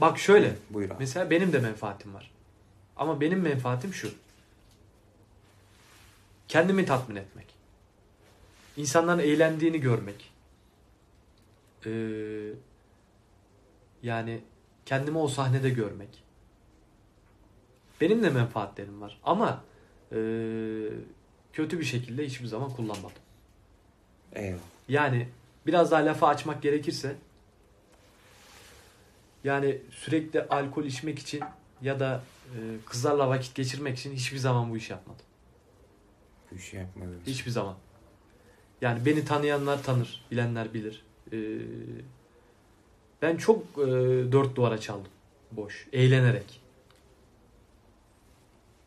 Bak şöyle. buyur abi. Mesela benim de menfaatim var. Ama benim menfaatim şu. Kendimi tatmin etmek. İnsanların eğlendiğini görmek. Ee, yani kendimi o sahnede görmek. Benim de menfaatlerim var. Ama ee, kötü bir şekilde hiçbir zaman kullanmadım. Eyvallah. Yani biraz daha lafı açmak gerekirse yani sürekli alkol içmek için ya da e, kızlarla vakit geçirmek için hiçbir zaman bu işi yapmadım. Bu işi yapmadığımız. Hiçbir zaman. Yani beni tanıyanlar tanır, bilenler bilir. E, ben çok e, dört duvara çaldım. Boş, eğlenerek.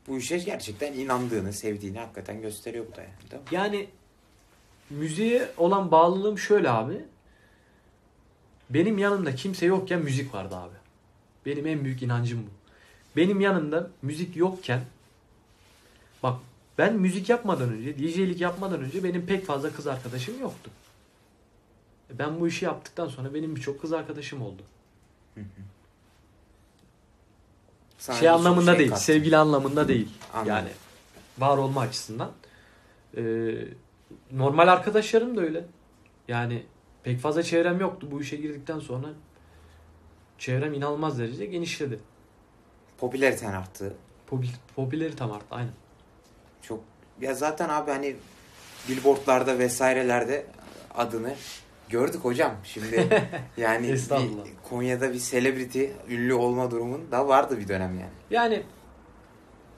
Bu işe gerçekten inandığını, sevdiğini hakikaten gösteriyor bu da yani. Değil mi? Yani müziğe olan bağlılığım şöyle abi. Benim yanımda kimse yokken müzik vardı abi. Benim en büyük inancım bu. Benim yanımda müzik yokken bak ben müzik yapmadan önce, DJ'lik yapmadan önce benim pek fazla kız arkadaşım yoktu. Ben bu işi yaptıktan sonra benim birçok kız arkadaşım oldu. Şey anlamında şey değil, kattı. sevgili anlamında değil. Anladım. Yani var olma açısından. Ee, normal arkadaşlarım da öyle. Yani pek fazla çevrem yoktu bu işe girdikten sonra. Çevrem inanılmaz derecede genişledi. Popülariten arttı. Popül popülaritem arttı aynen. Çok ya zaten abi hani billboardlarda vesairelerde adını gördük hocam. Şimdi yani bir Konya'da bir celebrity ünlü olma durumun da vardı bir dönem yani. Yani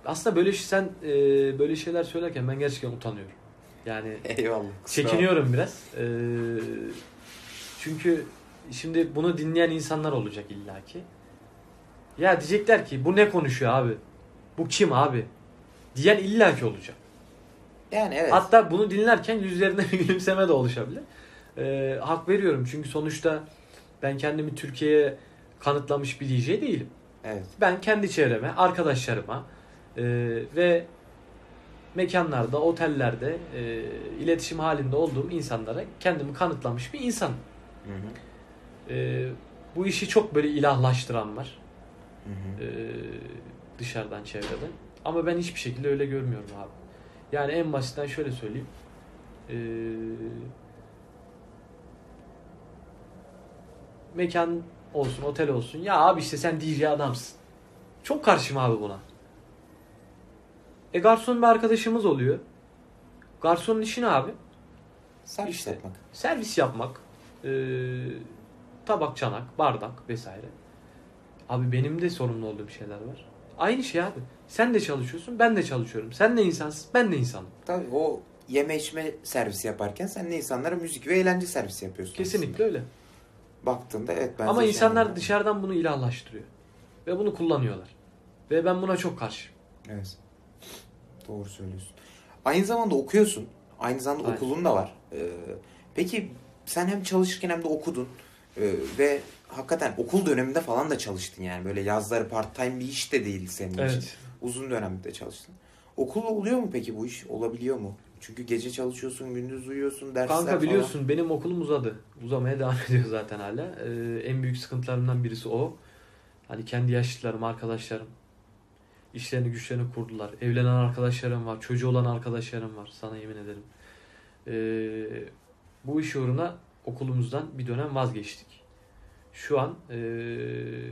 aslında böyle şey- sen e, böyle şeyler söylerken ben gerçekten utanıyorum. Yani Eyvallah. çekiniyorum biraz. E, çünkü şimdi bunu dinleyen insanlar olacak illaki. Ya diyecekler ki bu ne konuşuyor abi? Bu kim abi? Diyen illaki olacak. Yani evet. Hatta bunu dinlerken yüzlerinde bir gülümseme de oluşabilir. E, hak veriyorum çünkü sonuçta ben kendimi Türkiye'ye kanıtlamış bir DJ değilim. evet. Ben kendi çevreme, arkadaşlarıma e, ve mekanlarda, otellerde e, iletişim halinde olduğum insanlara kendimi kanıtlamış bir insan. Hı hı. E, bu işi çok böyle ilahlaştıran var Hı e, dışarıdan, çevreden. Ama ben hiçbir şekilde öyle görmüyorum abi. Yani en basitten şöyle söyleyeyim. E, mekan olsun, otel olsun. Ya abi işte sen DJ adamsın. Çok karşıyım abi buna. E garson bir arkadaşımız oluyor. Garsonun işi ne abi? Servis İşte. yapmak. Servis yapmak. e, tabak, çanak, bardak vesaire. Abi benim de sorumlu olduğum şeyler var. Aynı şey abi. Sen de çalışıyorsun, ben de çalışıyorum. Sen de insansın, ben de insanım. Tabii o yeme içme servisi yaparken sen de insanlara müzik ve eğlence servisi yapıyorsun. Kesinlikle öyle. aslında. Baktığında evet ben Ama insanlar anladım. dışarıdan bunu ilahlaştırıyor. Ve bunu kullanıyorlar. Ve ben buna çok karşıyım. Evet. Doğru söylüyorsun. Aynı zamanda okuyorsun. Aynı zamanda Aynen. okulun da var. Ee, peki sen hem çalışırken hem de okudun. Ee, ve hakikaten okul döneminde falan da çalıştın yani. Böyle yazları part time bir iş de değil senin için. Evet. Uzun dönemde çalıştın. Okul oluyor mu peki bu iş? Olabiliyor mu? Çünkü gece çalışıyorsun, gündüz uyuyorsun, dersler Kanka falan. biliyorsun benim okulum uzadı. Uzamaya devam ediyor zaten hala. Ee, en büyük sıkıntılarımdan birisi o. Hani kendi yaşlılarım, arkadaşlarım işlerini güçlerini kurdular. Evlenen arkadaşlarım var, çocuğu olan arkadaşlarım var. Sana yemin ederim. Ee, bu iş uğruna okulumuzdan bir dönem vazgeçtik. Şu an ee,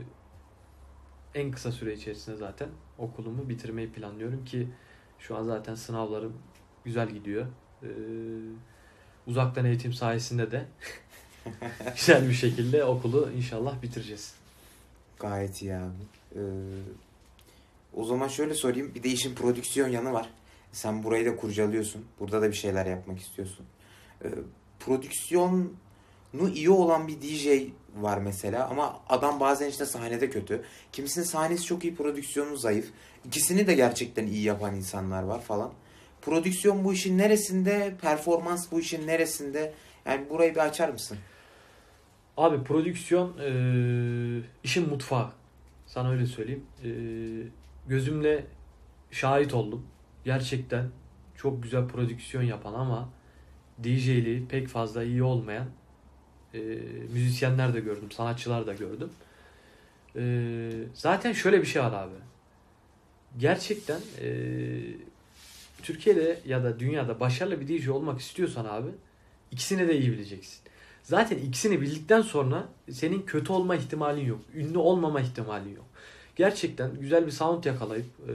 en kısa süre içerisinde zaten okulumu bitirmeyi planlıyorum ki şu an zaten sınavlarım güzel gidiyor. Ee, uzaktan eğitim sayesinde de güzel bir şekilde okulu inşallah bitireceğiz. Gayet iyi abi. Ee, o zaman şöyle sorayım. Bir de işin prodüksiyon yanı var. Sen burayı da kurcalıyorsun. Burada da bir şeyler yapmak istiyorsun. Ee, prodüksiyonu iyi olan bir DJ var mesela ama adam bazen işte sahnede kötü. Kimisinin sahnesi çok iyi, prodüksiyonu zayıf. İkisini de gerçekten iyi yapan insanlar var falan. Prodüksiyon bu işin neresinde? Performans bu işin neresinde? Yani burayı bir açar mısın? Abi prodüksiyon eee, işin mutfağı. Sana öyle söyleyeyim. Eee, gözümle şahit oldum. Gerçekten çok güzel prodüksiyon yapan ama DJ'liği pek fazla iyi olmayan eee, müzisyenler de gördüm, sanatçılar da gördüm. Eee, zaten şöyle bir şey var abi. Gerçekten eee, Türkiye'de ya da dünyada başarılı bir DJ olmak istiyorsan abi ikisini de iyi bileceksin. Zaten ikisini bildikten sonra senin kötü olma ihtimalin yok. Ünlü olmama ihtimalin yok. Gerçekten güzel bir sound yakalayıp e,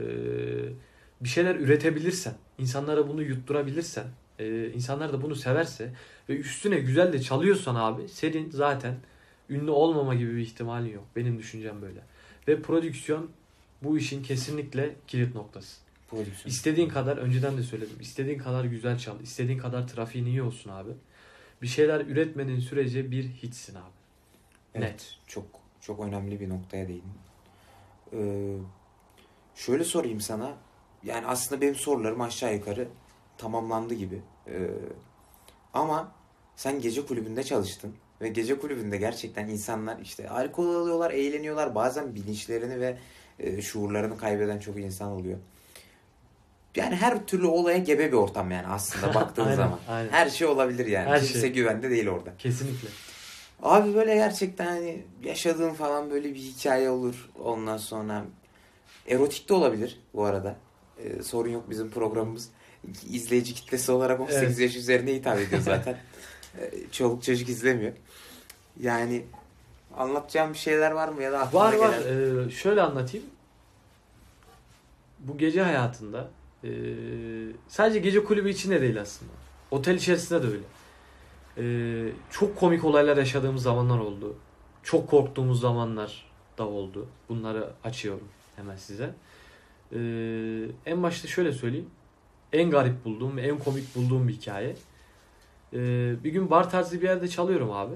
bir şeyler üretebilirsen, insanlara bunu yutturabilirsen, e, insanlar da bunu severse ve üstüne güzel de çalıyorsan abi senin zaten ünlü olmama gibi bir ihtimalin yok. Benim düşüncem böyle. Ve prodüksiyon bu işin kesinlikle kilit noktası. Prodüksiyon. İstediğin kadar önceden de söyledim. İstediğin kadar güzel çal. istediğin kadar trafiğin iyi olsun abi. Bir şeyler üretmediğin sürece bir hiçsin abi. Evet, Net. Çok çok önemli bir noktaya değindin. Ee, şöyle sorayım sana. Yani aslında benim sorularım aşağı yukarı tamamlandı gibi. Ee, ama sen gece kulübünde çalıştın ve gece kulübünde gerçekten insanlar işte alkol alıyorlar, eğleniyorlar. Bazen bilinçlerini ve e, şuurlarını kaybeden çok insan oluyor. Yani her türlü olaya gebe bir ortam yani aslında baktığın Aynen, zaman. aynen. Her şey olabilir yani. Her Kimse şey. güvende değil orada. Kesinlikle. Abi böyle gerçekten hani yaşadığın falan böyle bir hikaye olur. Ondan sonra Erotik de olabilir bu arada. Ee, sorun yok bizim programımız. İzleyici kitlesi olarak 18 Evet. yaş üzerine hitap ediyor zaten. Ee, Çoluk çocuk izlemiyor. Yani anlatacağım bir şeyler var mı ya da aklına Var var. gelen? Ee, şöyle anlatayım. Bu gece hayatında ee, sadece gece kulübü içinde değil aslında. Otel içerisinde de öyle. Ee, çok komik olaylar yaşadığımız zamanlar oldu. Çok korktuğumuz zamanlar da oldu. Bunları açıyorum hemen size. Ee, en başta şöyle söyleyeyim. En garip bulduğum ve en komik bulduğum bir hikaye. Ee, bir gün bar tarzı bir yerde çalıyorum abi.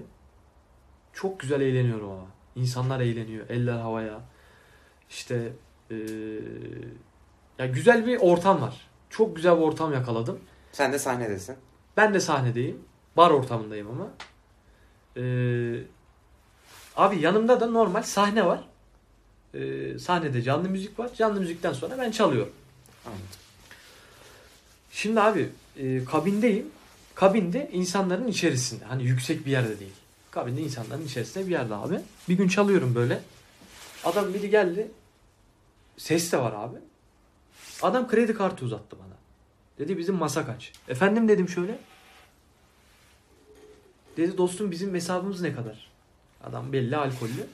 Çok güzel eğleniyorum ama. İnsanlar eğleniyor. Eller havaya. İşte ee, ya güzel bir ortam var. Çok güzel bir ortam yakaladım. Sen de sahnedesin. Ben de sahnedeyim. Bar ortamındayım ama. Ee, abi yanımda da normal sahne var. Ee, sahnede canlı müzik var. Canlı müzikten sonra ben çalıyorum. Anladım. Şimdi abi e, kabindeyim. Kabinde insanların içerisinde. Hani yüksek bir yerde değil. Kabinde insanların içerisinde bir yerde abi. Bir gün çalıyorum böyle. Adam biri geldi. Ses de var abi. Adam kredi kartı uzattı bana. Dedi bizim masa kaç? Efendim dedim şöyle. Dedi dostum bizim hesabımız ne kadar? Adam belli alkollü.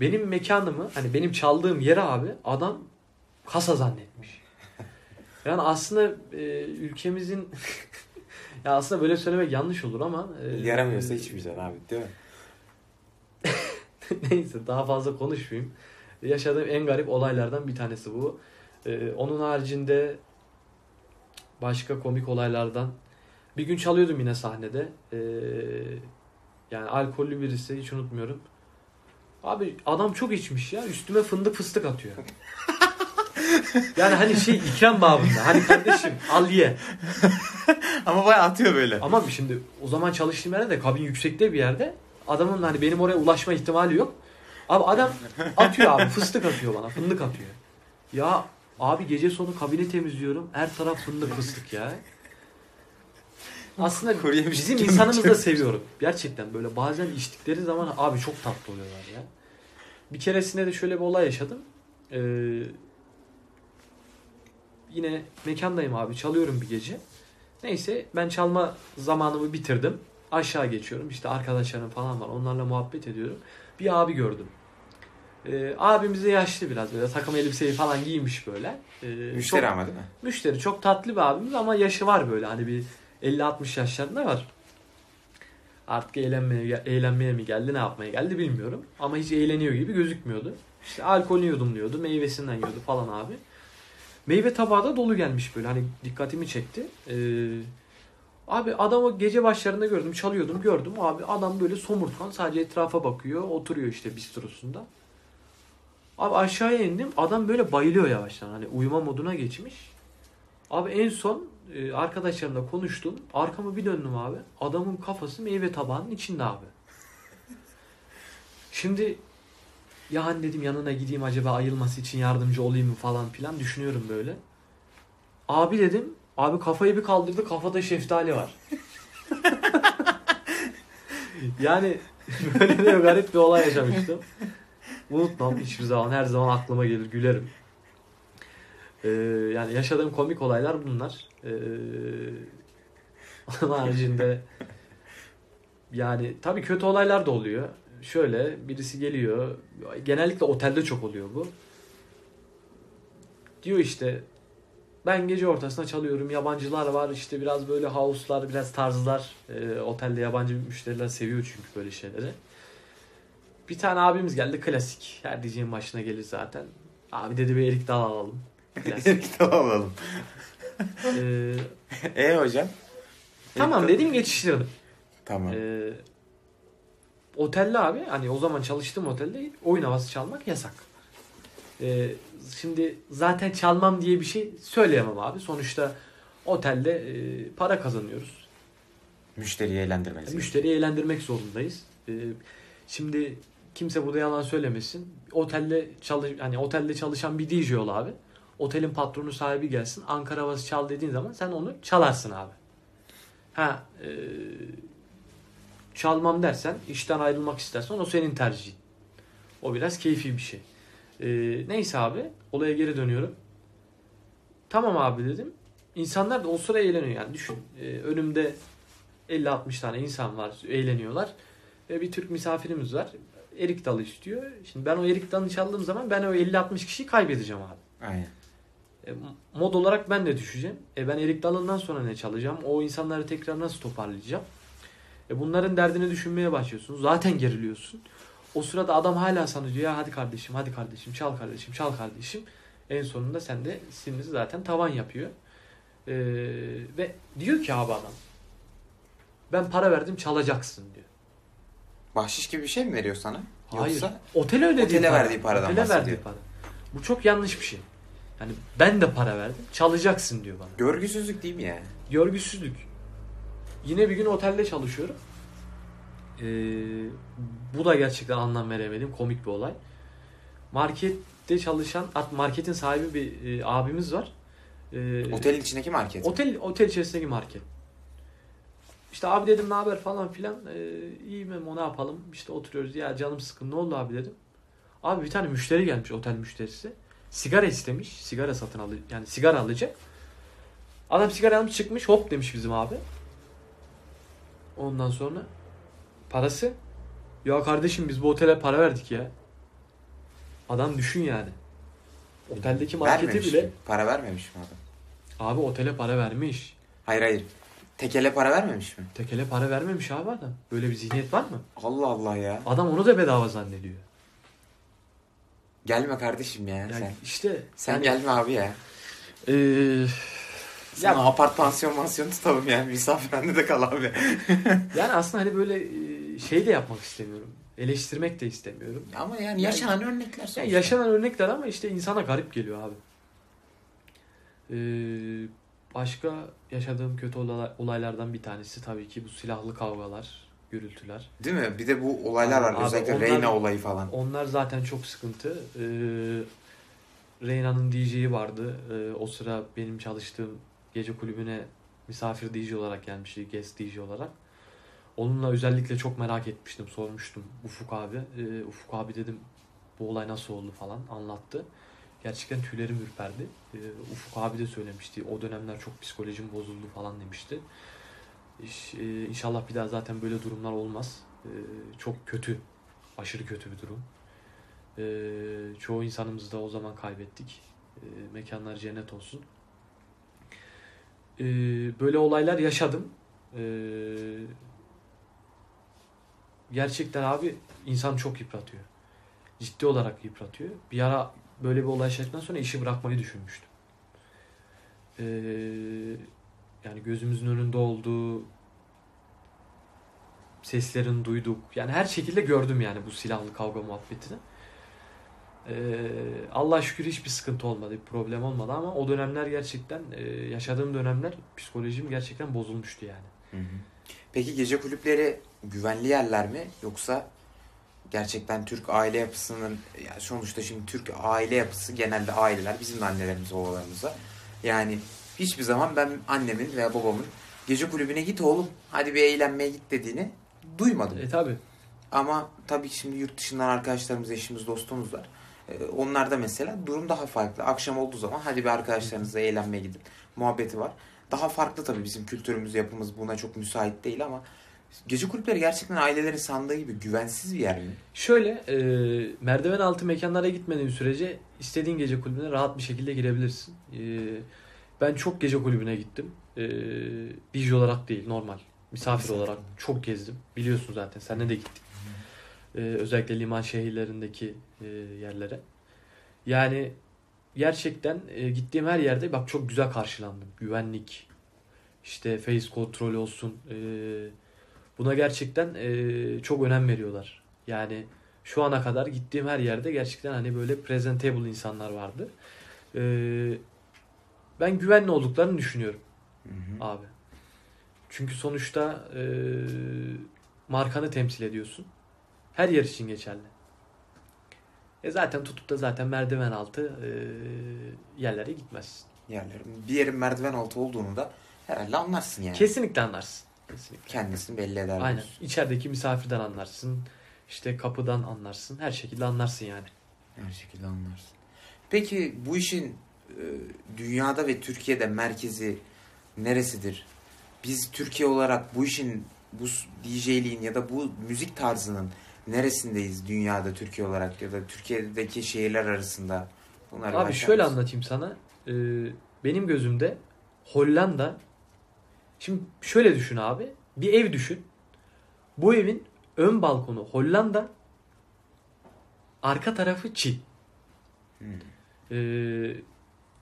Benim mekanımı hani benim çaldığım yere abi adam kasa zannetmiş. Yani aslında e, ülkemizin ya aslında böyle söylemek yanlış olur ama e, Yaramıyorsa içmeyeceksin abi değil mi? Neyse daha fazla konuşmayayım. Yaşadığım en garip olaylardan bir tanesi bu. Ee, onun haricinde başka komik olaylardan bir gün çalıyordum yine sahnede. Ee, yani alkollü birisi hiç unutmuyorum. Abi adam çok içmiş ya. Üstüme fındık fıstık atıyor. yani hani şey ikram babında. Hani kardeşim al ye. Ama bayağı atıyor böyle. Ama şimdi o zaman çalıştığım yerde de kabin yüksekte bir yerde. Adamın hani benim oraya ulaşma ihtimali yok. Abi adam atıyor abi fıstık atıyor bana fındık atıyor. Ya abi gece sonu kabini temizliyorum. Her taraf fındık fıstık ya. Aslında yemiş bizim insanımızı da seviyorum. Gerçekten böyle bazen içtikleri zaman abi çok tatlı oluyorlar ya. Bir keresinde de şöyle bir olay yaşadım. Ee, yine mekandayım abi çalıyorum bir gece. Neyse ben çalma zamanımı bitirdim. Aşağı geçiyorum. İşte arkadaşlarım falan var. Onlarla muhabbet ediyorum. Bir abi gördüm. Ee, abimiz de yaşlı biraz böyle takım elbiseyi falan giymiş böyle. Ee, Müşteri çok- ama değil mi? Müşteri çok tatlı bir abimiz ama yaşı var böyle hani bir 50-60 yaşlarında var. Artık eğlenmeye, eğlenmeye mi geldi ne yapmaya geldi bilmiyorum. Ama hiç eğleniyor gibi gözükmüyordu. İşte alkolünü yudumluyordu meyvesinden yiyordu falan abi. Meyve tabağı da dolu gelmiş böyle hani dikkatimi çekti. Ee, abi adamı gece başlarında gördüm çalıyordum gördüm. Abi adam böyle somurtkan sadece etrafa bakıyor oturuyor işte bistrosunda. Abi aşağıya indim adam böyle bayılıyor yavaştan hani uyuma moduna geçmiş. Abi en son e, arkadaşlarımla konuştum. Arkamı bir döndüm abi. Adamın kafası meyve tabağının içinde abi. Şimdi ya hani dedim yanına gideyim acaba ayılması için yardımcı olayım mı falan filan düşünüyorum böyle. Abi dedim. Abi kafayı bir kaldırdı kafada şeftali var. yani böyle de garip bir olay yaşamıştım. Unutmam hiçbir zaman. Her zaman aklıma gelir gülerim. Ee, yani yaşadığım komik olaylar bunlar. Ee, onun haricinde yani tabii kötü olaylar da oluyor. Şöyle birisi geliyor. Genellikle otelde çok oluyor bu. Diyor işte ben gece ortasına çalıyorum. Yabancılar var işte biraz böyle house'lar, biraz tarzlar. Ee, otelde yabancı müşteriler seviyor çünkü böyle şeyleri. Bir tane abimiz geldi klasik. Her diyeceğin başına gelir zaten. Abi dedi bir erik dal alalım. Klasik. Kitap alalım. Ee, E hocam? tamam dedim geçiştirdim. Tamam. Ee, otelde abi hani o zaman çalıştığım otelde oyun havası çalmak yasak. Ee, şimdi zaten çalmam diye bir şey söyleyemem abi. Sonuçta otelde e, para kazanıyoruz. Müşteriyi eğlendirmelisin. Müşteriyi eğlendirmek zorundayız. Ee, şimdi kimse burada yalan söylemesin. Otelde çalış hani otelde çalışan bir DJ ol abi. Otelin patronu sahibi gelsin. Ankara havası çal dediğin zaman sen onu çalarsın abi. Ha e, çalmam dersen, işten ayrılmak istersen o senin tercihin. O biraz keyfi bir şey. Ee, neyse abi olaya geri dönüyorum. Tamam abi dedim. İnsanlar da o sıra eğleniyor yani düşün. Ee, önümde 50-60 tane insan var eğleniyorlar. Ve bir Türk misafirimiz var. Erik dalı istiyor. Şimdi ben o erik dalını çaldığım zaman ben o 50-60 kişiyi kaybedeceğim abi. Aynen. E, mod olarak ben de düşeceğim. E ben erik dalından sonra ne çalacağım? O insanları tekrar nasıl toparlayacağım? E bunların derdini düşünmeye başlıyorsun. Zaten geriliyorsun. O sırada adam hala sana diyor ya hadi kardeşim hadi kardeşim çal kardeşim çal kardeşim. En sonunda sen de sinirinizi zaten tavan yapıyor. E, ve diyor ki abi adam ben para verdim çalacaksın diyor. Bahşiş gibi bir şey mi veriyor sana? Hayır. Yoksa Otele ödediği Otele para. verdiği paradan Otele bahsediyor. verdiği para. Bu çok yanlış bir şey. Yani ben de para verdim. Çalacaksın diyor bana. görgüsüzlük değil mi ya? Görgüsüzlük. Yine bir gün otelde çalışıyorum. Ee, bu da gerçekten anlam veremedim. Komik bir olay. Markette çalışan, marketin sahibi bir e, abimiz var. Ee, Otelin içindeki market. Otel otel içerisindeki market. İşte abi dedim ne haber falan filan. Ee, iyi Memo ne yapalım? İşte oturuyoruz. Ya canım sıkın. Ne oldu abi dedim. Abi bir tane müşteri gelmiş otel müşterisi. Sigara istemiş. Sigara satın alı yani sigara alacak. Adam sigara almış çıkmış. Hop demiş bizim abi. Ondan sonra parası ya kardeşim biz bu otele para verdik ya. Adam düşün yani. Oteldeki marketi Vermemiş bile mi? Para vermemiş mi adam? abi otele para vermiş. Hayır hayır. Tekele para vermemiş mi? Tekele para vermemiş abi adam. Böyle bir zihniyet var mı? Allah Allah ya. Adam onu da bedava zannediyor. Gelme kardeşim ya Yani sen. işte Sen yani, gelme abi ya. eee, Sana apart pansiyon mansiyon tutalım yani. Misafirhanede kal abi. yani aslında hani böyle eee, şey de yapmak istemiyorum. Eleştirmek de istemiyorum. Ama yani yaşanan örnekler sonuçta. Yani yaşanan örnekler ama işte insana garip geliyor abi. Eee, başka yaşadığım kötü olay- olaylardan bir tanesi tabii ki bu silahlı kavgalar, gürültüler. Değil mi? Bir de bu olaylar var. Abi Özellikle onlar- Reyna olayı falan. Onlar zaten çok sıkıntı. Ee, Reyna'nın DJ'yi vardı. Ee, o sıra benim çalıştığım gece kulübüne misafir DJ olarak gelmişti. Guest DJ olarak. Onunla özellikle çok merak etmiştim. Sormuştum Ufuk abi. Ee, Ufuk abi dedim bu olay nasıl oldu falan anlattı. Gerçekten tüylerim ürperdi. Ee, Ufuk abi de söylemişti. O dönemler çok psikolojim bozuldu falan demişti. İş, e, inşallah bir daha zaten böyle durumlar olmaz. Ee, çok kötü aşırı kötü bir durum. Ee, çoğu insanımızı da o zaman kaybettik. Ee, mekanlar cennet olsun. Ee, böyle olaylar yaşadım. Ee, gerçekten abi insan çok yıpratıyor. Ciddi olarak yıpratıyor. Bir ara böyle bir olay yaşadıktan sonra işi bırakmayı düşünmüştüm. Ee, yani gözümüzün önünde olduğu seslerini duyduk. Yani her şekilde gördüm yani bu silahlı kavga muhabbetini. Ee, Allah şükür hiçbir sıkıntı olmadı, bir problem olmadı ama o dönemler gerçekten e, yaşadığım dönemler psikolojim gerçekten bozulmuştu yani. Hı hı. Peki gece kulüpleri güvenli yerler mi? Yoksa gerçekten Türk aile yapısının ya sonuçta şimdi Türk aile yapısı genelde aileler bizim de annelerimiz babalarımıza. Yani hiçbir zaman ben annemin veya babamın gece kulübüne git oğlum hadi bir eğlenmeye git dediğini duymadım. E tabi. Ama tabii şimdi yurt dışından arkadaşlarımız, eşimiz, dostumuz var. Ee, Onlarda mesela durum daha farklı. Akşam olduğu zaman hadi bir arkadaşlarınızla eğlenmeye gidin. Muhabbeti var. Daha farklı tabii bizim kültürümüz, yapımız buna çok müsait değil ama gece kulüpleri gerçekten ailelerin sandığı gibi güvensiz bir yer mi? Şöyle e, merdiven altı mekanlara gitmediğin sürece istediğin gece kulübüne rahat bir şekilde girebilirsin. E, ben çok gece kulübüne gittim. E, DJ olarak değil normal. Misafir olarak çok gezdim. Biliyorsun zaten. Seninle de gittik. E, özellikle liman şehirlerindeki e, yerlere. Yani gerçekten e, gittiğim her yerde bak çok güzel karşılandım. Güvenlik, işte face kontrol olsun. E, buna gerçekten e, çok önem veriyorlar. Yani şu ana kadar gittiğim her yerde gerçekten hani böyle presentable insanlar vardı. E, ben güvenli olduklarını düşünüyorum Hı hı. abi. Çünkü sonuçta e, markanı temsil ediyorsun. Her yer için geçerli. E zaten tutup da zaten merdiven altı e, yerlere gitmezsin. Yerlerin. Bir yerin merdiven altı olduğunu da herhalde anlarsın yani. Kesinlikle anlarsın. Kesinlikle. Kendisini belli eder. Aynen. İçerideki misafirden anlarsın. İşte kapıdan anlarsın. Her şekilde anlarsın yani. Her şekilde anlarsın. Peki bu işin e, dünyada ve Türkiye'de merkezi neresidir? Biz Türkiye olarak bu işin bu DJ'liğin ya da bu müzik tarzının neresindeyiz dünyada Türkiye olarak ya da Türkiye'deki şehirler arasında? Bunları Abi şöyle mısın? anlatayım sana. Ee, benim gözümde Hollanda Şimdi şöyle düşün abi. Bir ev düşün. Bu evin ön balkonu Hollanda. Arka tarafı Çin. Hmm. Ee,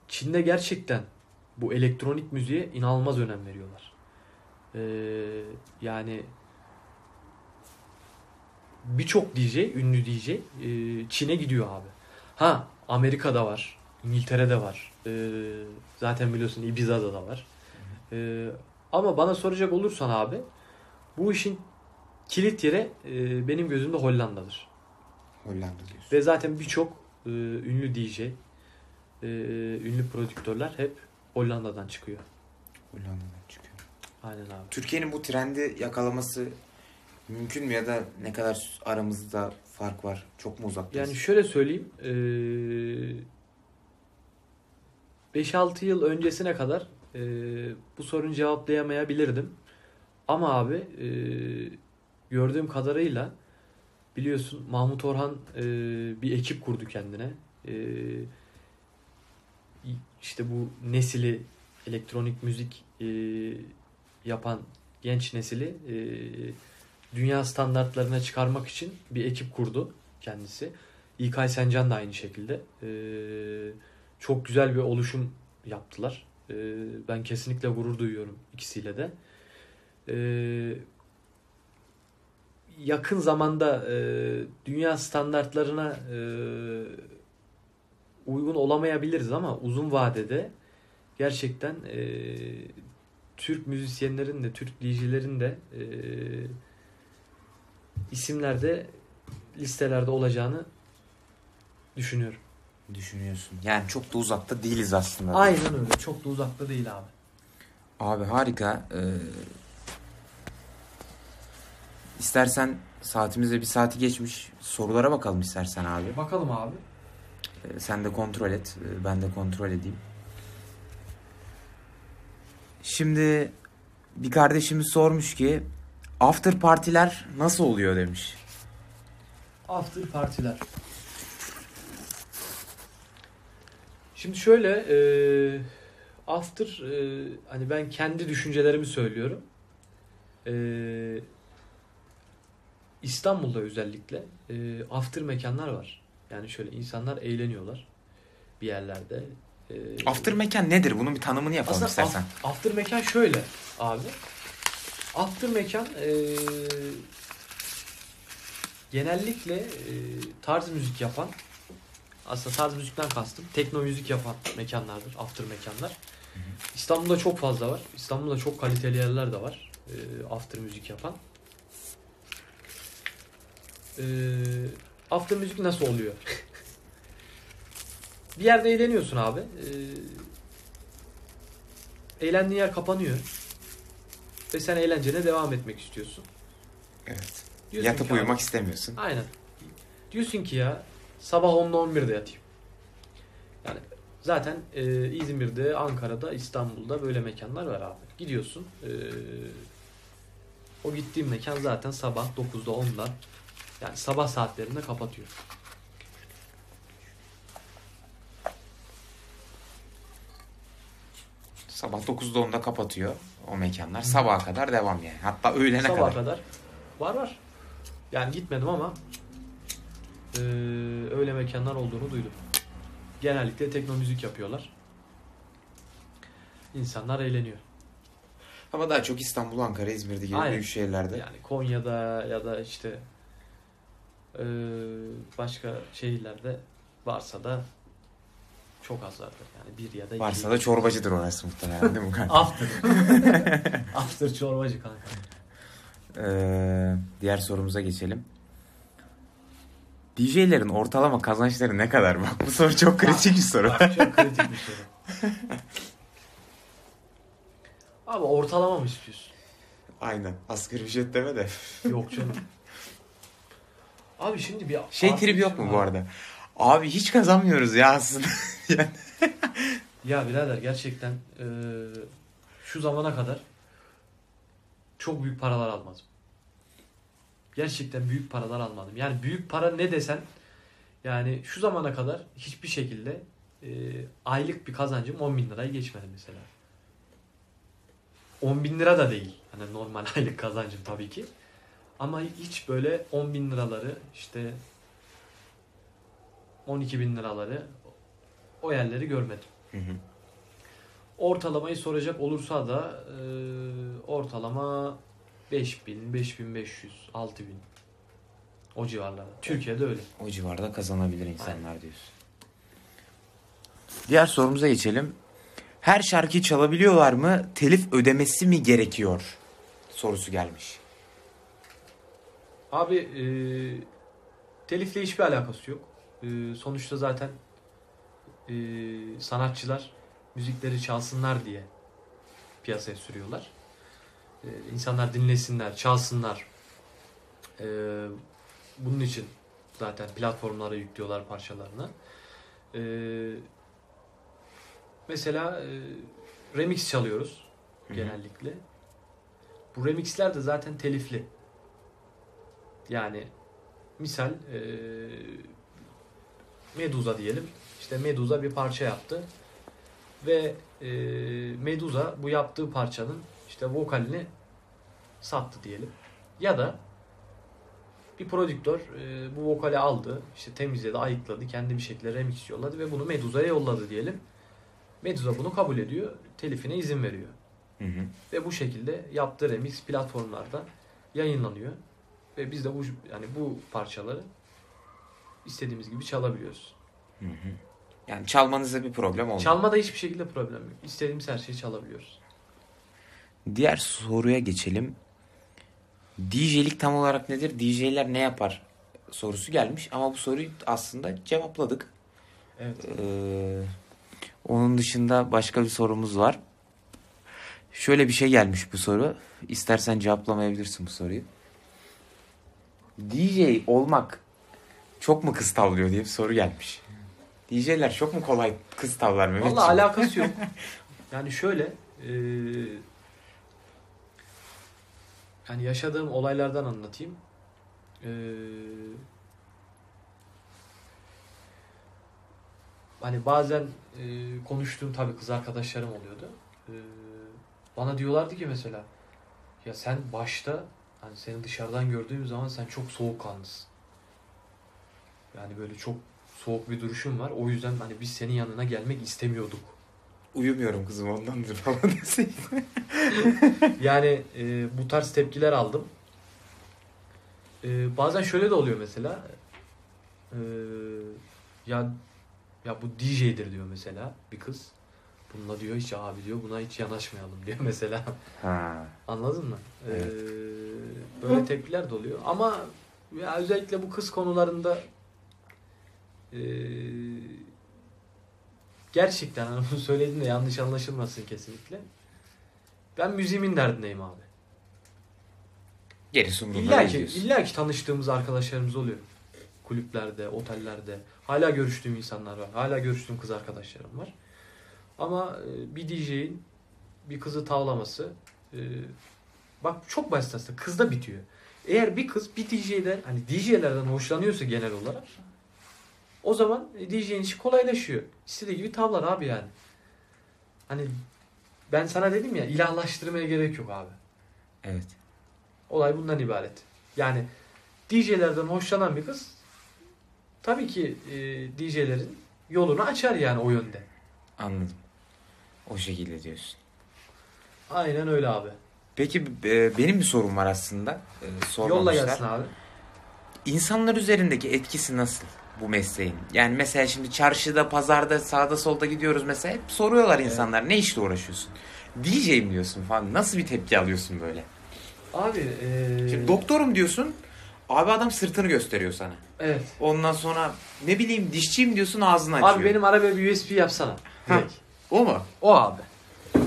Çin'de gerçekten bu elektronik müziğe inanılmaz önem veriyorlar. Ee, yani birçok DJ, ünlü DJ e, Çin'e gidiyor abi. Ha Amerika'da var, İngiltere'de var. Ee, zaten biliyorsun Ibiza'da da var. Ee, ama bana soracak olursan abi bu işin kilit yeri e, benim gözümde Hollanda'dır. Hollanda diyorsun. Ve zaten birçok e, ünlü DJ, e, ünlü prodüktörler hep Hollanda'dan çıkıyor. Hollanda'dan çıkıyor. Aynen abi. Türkiye'nin bu trendi yakalaması mümkün mü ya da ne kadar aramızda fark var? Çok mu uzaktayız? Yani şöyle söyleyeyim. e, 5-6 yıl öncesine kadar e, bu sorunu cevaplayamayabilirdim. Ama abi e, gördüğüm kadarıyla biliyorsun Mahmut Orhan e, bir ekip kurdu kendine. E, işte bu nesili elektronik müzik e, yapan genç nesili e, dünya standartlarına çıkarmak için bir ekip kurdu kendisi. İlkay Sencan da aynı şekilde. E, çok güzel bir oluşum yaptılar. E, ben kesinlikle gurur duyuyorum ikisiyle de. E, yakın zamanda e, dünya standartlarına e, uygun olamayabiliriz ama uzun vadede gerçekten e, Türk müzisyenlerin de Türk DJ'lerin de e, isimlerde listelerde olacağını düşünüyorum. Düşünüyorsun. Yani çok da uzakta değiliz aslında. Aynen öyle. Çok da uzakta değil abi. Abi harika. Ee, istersen saatimizde bir saati geçmiş. Sorulara bakalım istersen abi. Bakalım abi. Ee, sen de kontrol et. ee, ben de kontrol edeyim. Şimdi bir kardeşimiz sormuş ki after partiler nasıl oluyor demiş. After partiler. Şimdi şöyle e, after e, hani ben kendi düşüncelerimi söylüyorum. E, İstanbul'da özellikle e, after mekanlar var. Yani şöyle insanlar eğleniyorlar bir yerlerde. E, After mekan nedir? Bunun bir tanımını yapalım aslında istersen. af- after mekan şöyle abi. After mekan e, genellikle e, tarz müzik yapan aslında tarz müzikten kastım tekno müzik yapan mekanlardır. After mekanlar. İstanbul'da çok fazla var. İstanbul'da çok kaliteli yerler de var. E, after müzik yapan. E, after müzik nasıl oluyor? bir yerde eğleniyorsun abi. E, eğlendiğin yer kapanıyor. Ve sen eğlencene devam etmek istiyorsun. Evet. Diyorsun Yatıp ki uyumak abi- istemiyorsun. Aynen. Diyorsun ki ya sabah 10'da 11'de yatayım. Yani zaten e, İzmir'de, Ankara'da, İstanbul'da böyle mekanlar var abi. Gidiyorsun. e, o gittiğin mekan zaten sabah 9'da 10'da yani sabah saatlerinde kapatıyor. Sabah 9'da 10'da kapatıyor o mekanlar. Sabaha kadar devam yani. Hatta öğlene Sabaha kadar. kadar. Var var. Yani gitmedim ama e, öyle mekanlar olduğunu duydum. Genellikle tekno müzik yapıyorlar. İnsanlar eğleniyor. Ama daha çok İstanbul, Ankara, İzmir'de gibi Aynen. büyük şehirlerde. Yani Konya'da ya da işte e, başka şehirlerde varsa da çok az vardır. Yani bir ya da iki. Varsa da çorbacıdır orası muhtemelen değil mi kanka? After. After çorbacı kanka. Ee, diğer sorumuza geçelim. DJ'lerin ortalama kazançları ne kadar? Bak bu soru çok kritik bir soru. Bak, çok kritik bir soru. Abi ortalama mı istiyorsun? Aynen. Asgari ücret deme de. Yok canım. Abi şimdi bir Şey tribi yok mu var. bu arada? Abi hiç kazanmıyoruz ya aslında. Yani Ya birader gerçekten eee, şu zamana kadar çok büyük paralar almadım. Gerçekten büyük paralar almadım. Yani büyük para ne desen yani şu zamana kadar hiçbir şekilde eee, aylık bir kazancım 10 bin lirayı geçmedi mesela. 10 bin lira da değil. Hani normal aylık kazancım tabii ki. Ama hiç böyle 10 bin liraları işte 12 bin liraları o yerleri görmedim. Hı hı. Ortalamayı soracak olursa da e, ortalama 5000, 5500, 6000 o civarlarda. Türkiye'de öyle. o civarda kazanabilir insanlar diyorsun. Diğer sorumuza geçelim. Her şarkıyı çalabiliyorlar mı? Telif ödemesi mi gerekiyor? Sorusu gelmiş. Abi e, telifle hiçbir alakası yok. E, sonuçta zaten e, sanatçılar müzikleri çalsınlar diye piyasaya sürüyorlar. E, insanlar dinlesinler, çalsınlar. E, bunun için zaten platformlara yüklüyorlar parçalarını. E, mesela e, remix çalıyoruz Hı hı. genellikle. Bu remixler de zaten telifli. Yani misal e, Medusa diyelim. İşte Medusa bir parça yaptı. Ve e, Medusa bu yaptığı parçanın işte vokalini sattı diyelim. Ya da bir prodüktör e, bu vokali aldı, işte temizledi, ayıkladı, kendi bir şekilde remix yolladı ve bunu Medusa'ya yolladı diyelim. Medusa bunu kabul ediyor, telifine izin veriyor. Hı hı. Ve bu şekilde yaptığı remix platformlarda yayınlanıyor. Ve biz de bu yani bu parçaları istediğimiz gibi çalabiliyoruz. Hı hı. Yani çalmanızda bir problem olmuyor. Çalmada hiçbir şekilde problem yok. İstediğimiz her şeyi çalabiliyoruz. Diğer soruya geçelim. DJ'lik tam olarak nedir? DJ'ler ne yapar? Sorusu gelmiş ama bu soruyu aslında cevapladık. Evet. Ee, onun dışında başka bir sorumuz var. Şöyle bir şey gelmiş bu soru. İstersen cevaplamayabilirsin bu soruyu. DJ olmak çok mu kız tavlıyor diye bir soru gelmiş. DJ'ler çok mu kolay kız tavlar Mehmetciğim? Vallahi alakası yok. Yani şöyle e, yani yaşadığım olaylardan anlatayım. E, hani bazen e, konuştuğum tabii kız arkadaşlarım oluyordu. E, bana diyorlardı ki mesela ya sen başta hani seni dışarıdan gördüğüm zaman sen çok soğukkanlısın. Yani böyle çok soğuk bir duruşun var. O yüzden hani biz senin yanına gelmek istemiyorduk. Uyumuyorum kızım ondandır falan deseydin. Yani e, bu tarz tepkiler aldım. E, bazen şöyle de oluyor mesela. E, ya ya bu DJ'dir diyor mesela bir kız. Bununla diyor hiç abi diyor buna hiç yanaşmayalım diyor mesela. Ha. Anladın mı? E, Evet. böyle tepkiler de oluyor. Ama ya özellikle bu kız konularında e, gerçekten bunu söylediğinde yanlış anlaşılmasın kesinlikle. Ben müziğimin derdindeyim abi. Gerisi umurumda İlla ki, illa ki tanıştığımız arkadaşlarımız oluyor. Kulüplerde, otellerde. Hala görüştüğüm insanlar var. Hala görüştüğüm kız arkadaşlarım var. Ama e, bir DJ'in bir kızı tavlaması e, bak çok basit aslında. Kızda bitiyor. Eğer bir kız bir DJ'den hani DJ'lerden hoşlanıyorsa genel olarak o zaman DJ'in işi kolaylaşıyor. İstediği gibi tavlar abi yani. Hani ben sana dedim ya ilahlaştırmaya gerek yok abi. Evet. Olay bundan ibaret. Yani DJ'lerden hoşlanan bir kız tabii ki e, DJ'lerin yolunu açar yani o yönde. Anladım. O şekilde diyorsun. Aynen öyle abi. Peki e, benim bir sorum var aslında. E, Yolla gelsin abi. İnsanlar üzerindeki etkisi nasıl bu mesleğin? Yani mesela şimdi çarşıda, pazarda, sağda solda gidiyoruz mesela hep soruyorlar Evet. insanlar ne işle uğraşıyorsun? DJ'im diyorsun falan. Nasıl bir tepki alıyorsun böyle? Abi e, Şimdi doktorum diyorsun. Abi adam sırtını gösteriyor sana. evet. Ondan sonra ne bileyim dişçiyim diyorsun ağzını açıyor. Abi benim arabaya bir USB yapsana. Direkt. O mu? O abi.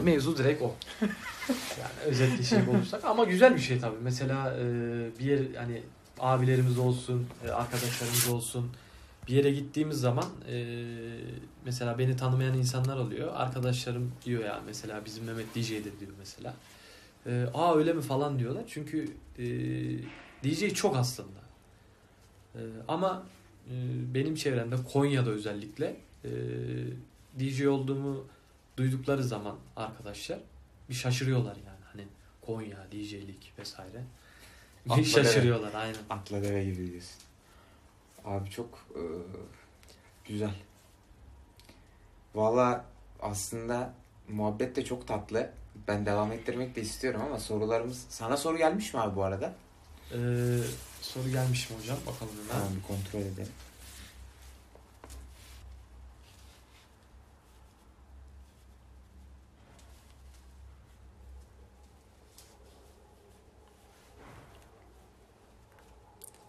Mevzu direkt o. Yani özetleyecek olursak ama güzel bir şey tabii. Mesela e, bir yer hani abilerimiz olsun, arkadaşlarımız olsun bir yere gittiğimiz zaman e, mesela beni tanımayan insanlar oluyor. Arkadaşlarım diyor ya mesela bizim Mehmet DJ'dir diyor mesela. E, Aa öyle mi falan diyorlar. Çünkü e, DJ çok aslında. E, ama e, benim çevremde Konya'da özellikle e, DJ olduğumu duydukları zaman arkadaşlar bir şaşırıyorlar yani. Hani Konya, DJ'lik vesaire. Bir şaşırıyorlar aynen. Akla deve gibi diyorsun. Abi çok e, güzel. Valla aslında muhabbet de çok tatlı. Ben devam ettirmek de istiyorum ama sorularımız... Sana soru gelmiş mi abi bu arada? Ee, soru gelmiş mi hocam? Bakalım hemen. Tamam bir kontrol edelim.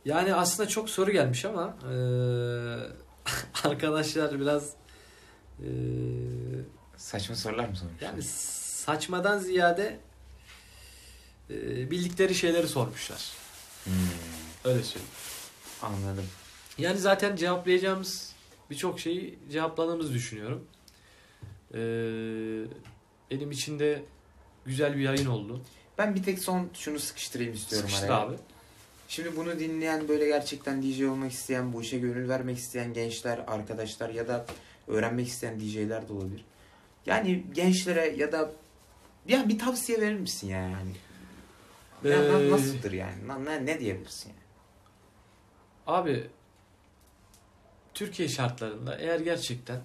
Yani aslında çok soru gelmiş ama eee, arkadaşlar biraz eee, Saçma sorular mı sormuş? yani saçmadan ziyade eee, bildikleri şeyleri sormuşlar. Hmm, Öyle söyleyeyim. anladım. Yani zaten cevaplayacağımız birçok şeyi cevapladığımızı düşünüyorum. Eee, benim için de güzel bir yayın oldu. Ben bir tek son şunu sıkıştırayım istiyorum Sıkıştır araya. abi. Şimdi bunu dinleyen böyle gerçekten DJ olmak isteyen, bu işe gönül vermek isteyen gençler, arkadaşlar ya da öğrenmek isteyen DJ'ler de olabilir. Yani gençlere ya da ya bir tavsiye verir misin ya yani? Ya Ee, nasıldır yani? Ne, ne diyebilirsin yani? Abi Türkiye şartlarında eğer gerçekten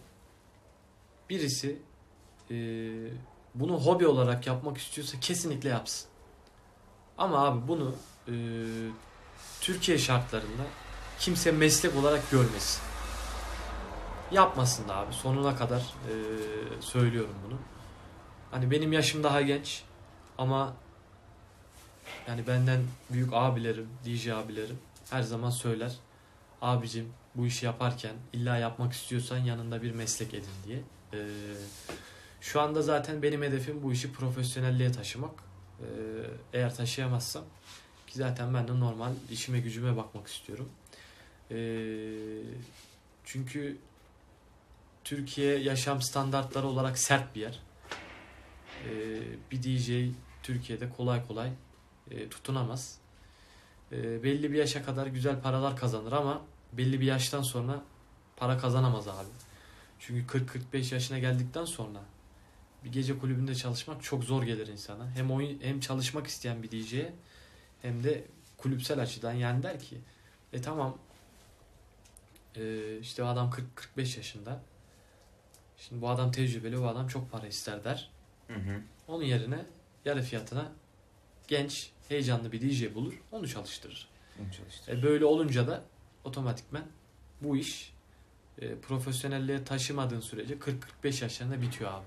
birisi e, bunu hobi olarak yapmak istiyorsa kesinlikle yapsın. Ama abi bunu e, Türkiye şartlarında kimse meslek olarak görmesin. Yapmasın da abi sonuna kadar e, söylüyorum bunu. Hani benim yaşım daha genç ama yani benden büyük abilerim, DJ abilerim her zaman söyler. Abicim bu işi yaparken illa yapmak istiyorsan yanında bir meslek edin diye. Ee, şu anda zaten benim hedefim bu işi profesyonelliğe taşımak. Ee, eğer taşıyamazsam ki zaten ben de normal işime gücüme bakmak istiyorum. Ee, çünkü Türkiye yaşam standartları olarak sert bir yer. Ee, bir DJ Türkiye'de kolay kolay e, tutunamaz. E, belli bir yaşa kadar güzel paralar kazanır ama belli bir yaştan sonra para kazanamaz abi. Çünkü 40-45 yaşına geldikten sonra bir gece kulübünde çalışmak çok zor gelir insana. Hem oyun hem çalışmak isteyen bir DJ'ye hem de kulüpsel açıdan yani der ki e tamam e, işte o adam 40-45 yaşında. Şimdi bu adam tecrübeli, bu adam çok para ister der. Hı hı. Onun yerine yarı fiyatına genç, heyecanlı bir DJ bulur, onu çalıştırır. Bunu çalıştır. E böyle olunca da otomatikmen bu iş e, profesyonelliğe taşımadığın sürece 40-45 yaşlarında bitiyor abi.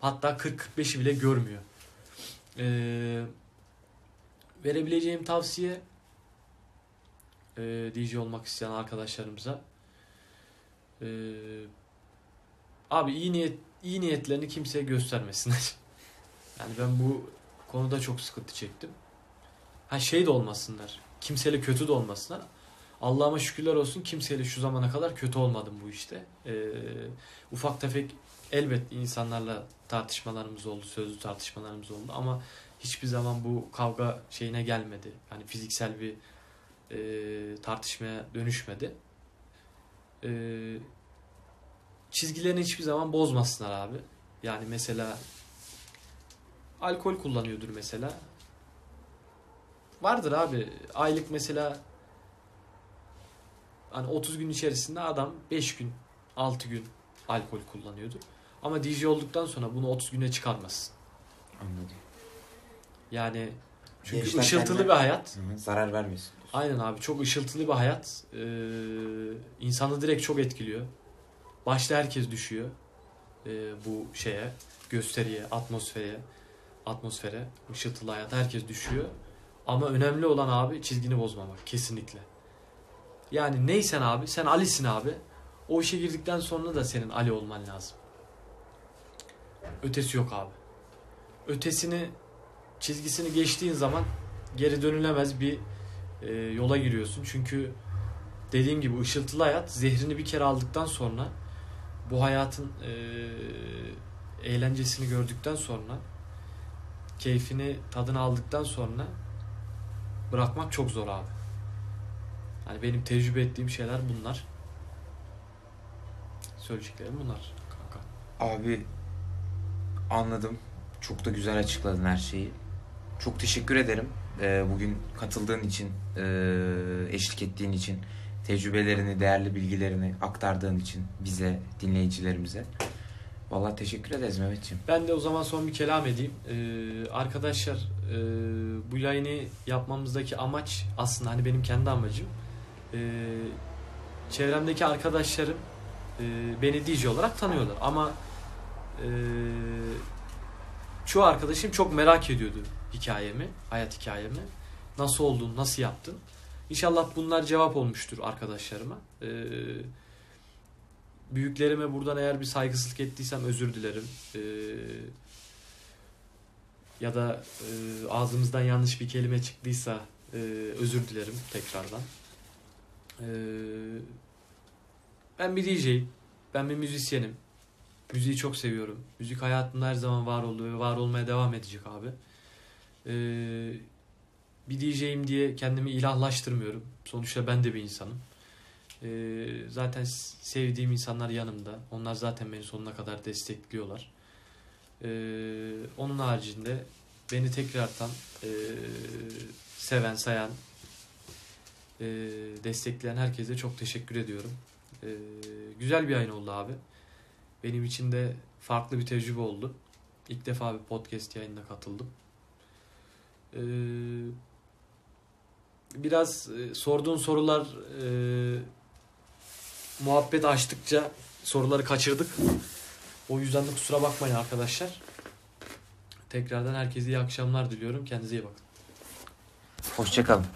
Hatta 40-45'i bile görmüyor. E, verebileceğim tavsiye e, DJ olmak isteyen arkadaşlarımıza e, abi iyi niyet iyi niyetlerini kimseye göstermesinler. yani ben bu konuda çok sıkıntı çektim. Ha şey de olmasınlar. Kimseyle kötü de olmasınlar. Allah'ıma şükürler olsun kimseyle şu zamana kadar kötü olmadım bu işte. Ee, ufak tefek elbet insanlarla tartışmalarımız oldu, sözlü tartışmalarımız oldu ama hiçbir zaman bu kavga şeyine gelmedi. Yani fiziksel bir e, tartışmaya dönüşmedi. E, çizgilerini hiçbir zaman bozmasınlar abi. Yani mesela alkol kullanıyordur mesela. Vardır abi. Aylık mesela hani 30 gün içerisinde adam 5 gün, 6 gün alkol kullanıyordur. Ama DJ olduktan sonra bunu 30 güne çıkarmazsın. Anladım. Yani çünkü Gençler ışıltılı bir hayat. Hı hı. Zarar vermiyorsun. Aynen abi çok ışıltılı bir hayat. Ee, insanı direkt çok etkiliyor. Başta herkes düşüyor. Ee, bu şeye, gösteriye, atmosfere, atmosfere, ışıltılı hayata herkes düşüyor. Ama önemli olan abi çizgini bozmamak kesinlikle. Yani neysen abi, sen Ali'sin abi. O işe girdikten sonra da senin Ali olman lazım. Ötesi yok abi. Ötesini, çizgisini geçtiğin zaman geri dönülemez bir e, yola giriyorsun. Çünkü dediğim gibi ışıltılı hayat zehrini bir kere aldıktan sonra bu hayatın e, eğlencesini gördükten sonra keyfini tadını aldıktan sonra bırakmak çok zor abi. Hani benim tecrübe ettiğim şeyler bunlar. Söyleyeceklerim bunlar kanka. Abi anladım. Çok da güzel açıkladın her şeyi. Çok teşekkür ederim. Ee, bugün katıldığın için, e, eşlik ettiğin için, tecrübelerini, değerli bilgilerini aktardığın için bize, dinleyicilerimize. Vallahi teşekkür ederiz Mehmetciğim. Ben de o zaman son bir kelam edeyim. Ee, arkadaşlar e, bu yayını yapmamızdaki amaç aslında hani benim kendi amacım. Ee, çevremdeki arkadaşlarım e, beni DJ olarak tanıyorlar ama e, çoğu arkadaşım çok merak ediyordu hikayemi, hayat hikayemi. Nasıl oldun, nasıl yaptın? İnşallah bunlar cevap olmuştur arkadaşlarıma. Ee, büyüklerime buradan eğer bir saygısızlık ettiysem özür dilerim. Ee, ya da e, ağzımızdan yanlış bir kelime çıktıysa e, özür dilerim tekrardan. Ee, ben bir DJ'yim. Ben bir müzisyenim. Müziği çok seviyorum. Müzik hayatımda her zaman var oldu ve var olmaya devam edecek abi. Ee, bir DJ'yim diye kendimi ilahlaştırmıyorum. Sonuçta ben de bir insanım. Ee, zaten sevdiğim insanlar yanımda. Onlar zaten beni sonuna kadar destekliyorlar. Ee, onun haricinde beni tekrardan e, seven, sayan, e, destekleyen herkese çok teşekkür ediyorum. E, güzel bir yayın oldu abi. Benim için de farklı bir tecrübe oldu. İlk defa bir podcast yayınına katıldım. E, biraz e, sorduğun sorular e, muhabbet açtıkça soruları kaçırdık. O yüzden de kusura bakmayın arkadaşlar. Tekrardan herkese iyi akşamlar diliyorum. Kendinize iyi bakın. Hoşçakalın.